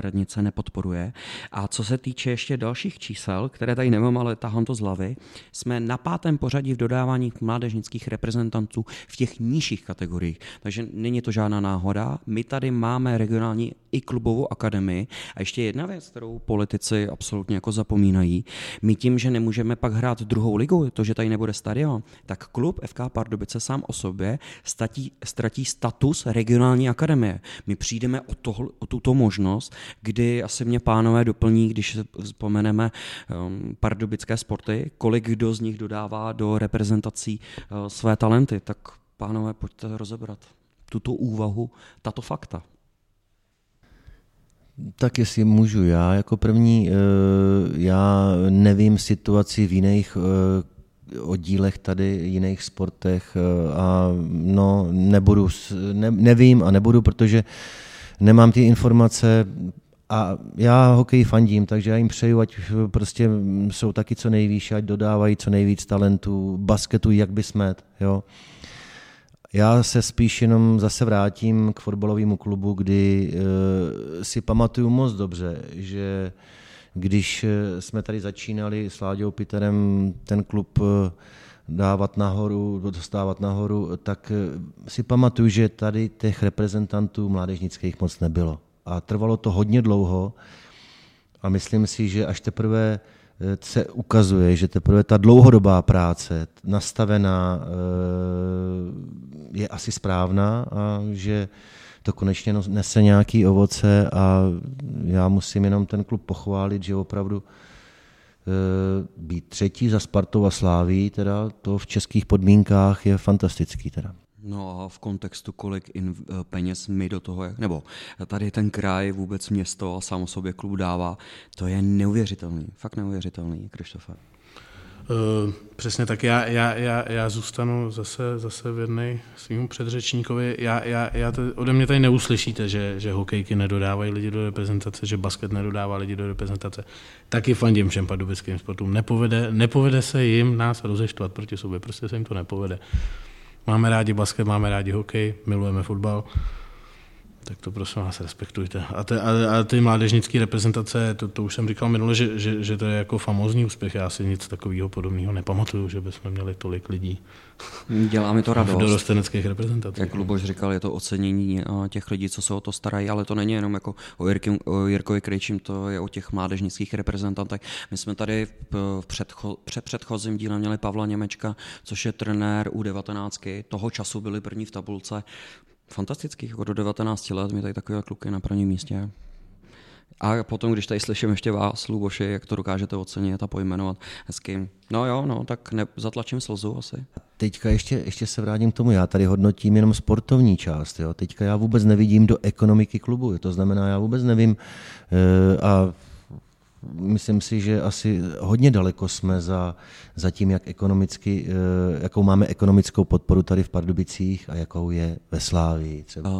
radnice nepodporuje. A co se týče ještě dalších čísel, které tady nemám, ale tahám to z hlavy, jsme na pátém pořadí v dodávání mládežnických reprezentantů v těch nižších kategoriích. Takže není to žádná náhoda. My tady máme regionální i klubovou akademii. A ještě jedna věc, kterou politici absolutně jako zapomínají. My tím, že nemůžeme pak hrát druhou ligu, to, že tady nebude stadion, tak klub FK Pardubice sám o sobě statí, ztratí status regionální akademie. My přijdeme o, to, o tuto možnost, kdy asi mě pánové doplní, když vzpomeneme um, pardubické sporty, kolik kdo z nich dodává do reprezentací uh, své talenty. Tak pánové, pojďte rozebrat tuto úvahu, tato fakta. Tak jestli můžu já jako první, eh, já nevím situaci v jiných eh, oddílech tady, jiných sportech eh, a no nebudu, ne, nevím a nebudu, protože nemám ty informace a já hokej fandím, takže já jim přeju, ať prostě jsou taky co nejvýš, ať dodávají co nejvíc talentů, basketu jak by smet, jo. Já se spíš jenom zase vrátím k fotbalovému klubu, kdy uh, si pamatuju moc dobře, že když eh, jsme tady začínali s Láďou Piterem ten klub eh, dávat nahoru, dostávat nahoru, tak si pamatuju, že tady těch reprezentantů mládežnických moc nebylo. A trvalo to hodně dlouho a myslím si, že až teprve se ukazuje, že teprve ta dlouhodobá práce nastavená eh, je asi správná a že to konečně nese nějaký ovoce a já musím jenom ten klub pochválit, že opravdu eh, být třetí za Spartou a Sláví, teda to v českých podmínkách je fantastický. Teda. No a v kontextu, kolik in, eh, peněz my do toho, nebo tady ten kraj, vůbec město a sám o sobě klub dává, to je neuvěřitelný, fakt neuvěřitelný, Krištofe. Uh, přesně tak, já, já, já, já zůstanu zase, zase věrný svým předřečníkovi. Já, já, já to, ode mě tady neuslyšíte, že, že hokejky nedodávají lidi do reprezentace, že basket nedodává lidi do reprezentace. Taky fandím všem pardubickým sportům. Nepovede, nepovede se jim nás rozeštvat proti sobě, prostě se jim to nepovede. Máme rádi basket, máme rádi hokej, milujeme fotbal tak to prosím vás respektujte. A, te, a, a ty mládežnické reprezentace, to, to už jsem říkal minule, že, že, že to je jako famózní úspěch. Já si nic takového podobného nepamatuju, že bychom měli tolik lidí. (laughs) Dělá mi to radost. V dorosteneckých reprezentacích. Jak Luboš říkal, je to ocenění těch lidí, co se o to starají, ale to není jenom jako o, Jirky, o Jirkovi Krejčím, to je o těch mládežnických reprezentantech. My jsme tady v předcho, před předchozím dílem měli Pavla Němečka, což je trenér U19. Toho času byli první v tabulce fantastických, jako do 19 let mi tady takové kluky na prvním místě. A potom, když tady slyším ještě vás, Luboši, jak to dokážete ocenit a pojmenovat hezky. No jo, no, tak ne, zatlačím slzu asi. Teďka ještě, ještě se vrátím k tomu, já tady hodnotím jenom sportovní část. Jo. Teďka já vůbec nevidím do ekonomiky klubu, to znamená, já vůbec nevím e, a myslím si, že asi hodně daleko jsme za, za tím, jak ekonomicky, eh, jakou máme ekonomickou podporu tady v Pardubicích a jakou je ve Slávii. Třeba.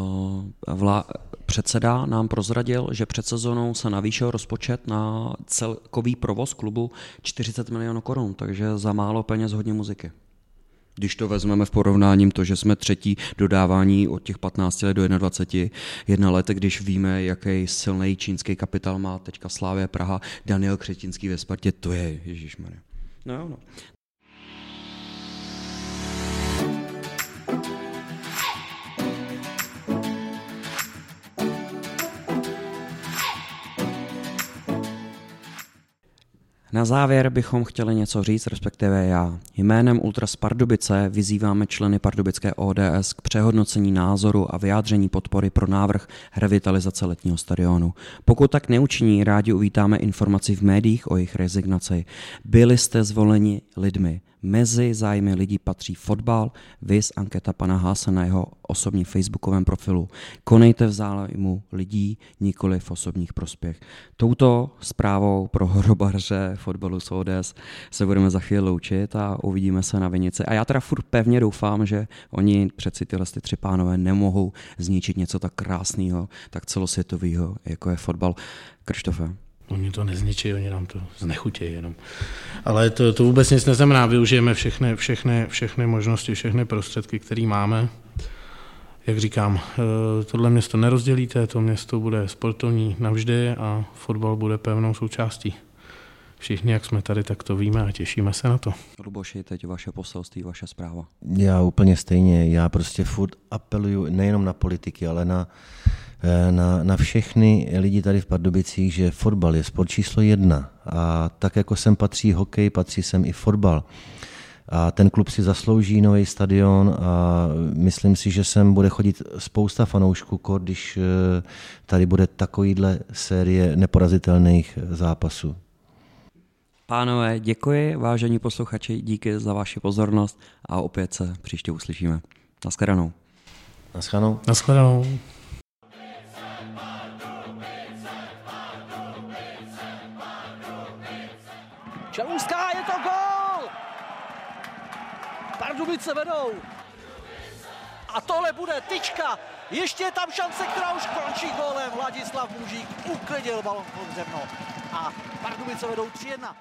Eh, Vla, předseda nám prozradil, že před sezónou se navýšil rozpočet na celkový provoz klubu 40 milionů korun, takže za málo peněz hodně muziky. Když to vezmeme v porovnání to, že jsme třetí dodávání od těch 15 let do 21 let, když víme, jaký silný čínský kapitál má teďka Slávě Praha, Daniel Křetinský ve Spartě, to je Ježíšmarja. No, no. Na závěr bychom chtěli něco říct, respektive já. Jménem Ultras Pardubice vyzýváme členy pardubické ODS k přehodnocení názoru a vyjádření podpory pro návrh revitalizace letního stadionu. Pokud tak neučiní, rádi uvítáme informaci v médiích o jejich rezignaci. Byli jste zvoleni lidmi. Mezi zájmy lidí patří fotbal, vys anketa pana Háse na jeho osobním facebookovém profilu. Konejte v zájmu lidí, nikoli v osobních prospěch. Touto zprávou pro hrobaře fotbalu z ODS se budeme za chvíli loučit a uvidíme se na Vinici. A já teda furt pevně doufám, že oni přeci tyhle ty tři pánové nemohou zničit něco tak krásného, tak celosvětového, jako je fotbal. Krštofe. Oni to nezničí, oni nám to znechutějí jenom. Ale to, to vůbec nic neznamená, využijeme všechny, všechny, všechny možnosti, všechny prostředky, které máme. Jak říkám, eh, tohle město nerozdělíte, to město bude sportovní navždy a fotbal bude pevnou součástí. Všichni, jak jsme tady, tak to víme a těšíme se na to. Luboši, teď vaše poselství, vaše zpráva. Já úplně stejně, já prostě furt apeluju nejenom na politiky, ale na na, na všechny lidi tady v Pardubicích, že fotbal je sport číslo jedna a tak jako sem patří hokej, patří sem i fotbal. A ten klub si zaslouží nový stadion a myslím si, že sem bude chodit spousta fanoušků, když eh, tady bude takovýhle série neporazitelných zápasů. Pánové, děkuji, vážení posluchači, díky za vaši pozornost a opět se příště uslyšíme. Naschledanou. Naschledanou. Naschledanou. Pardubice vedou. A tohle bude tyčka. Ještě je tam šance, která už končí gólem. Vladislav Mužík uklidil balon pod zemno. A Pardubice vedou 3-1.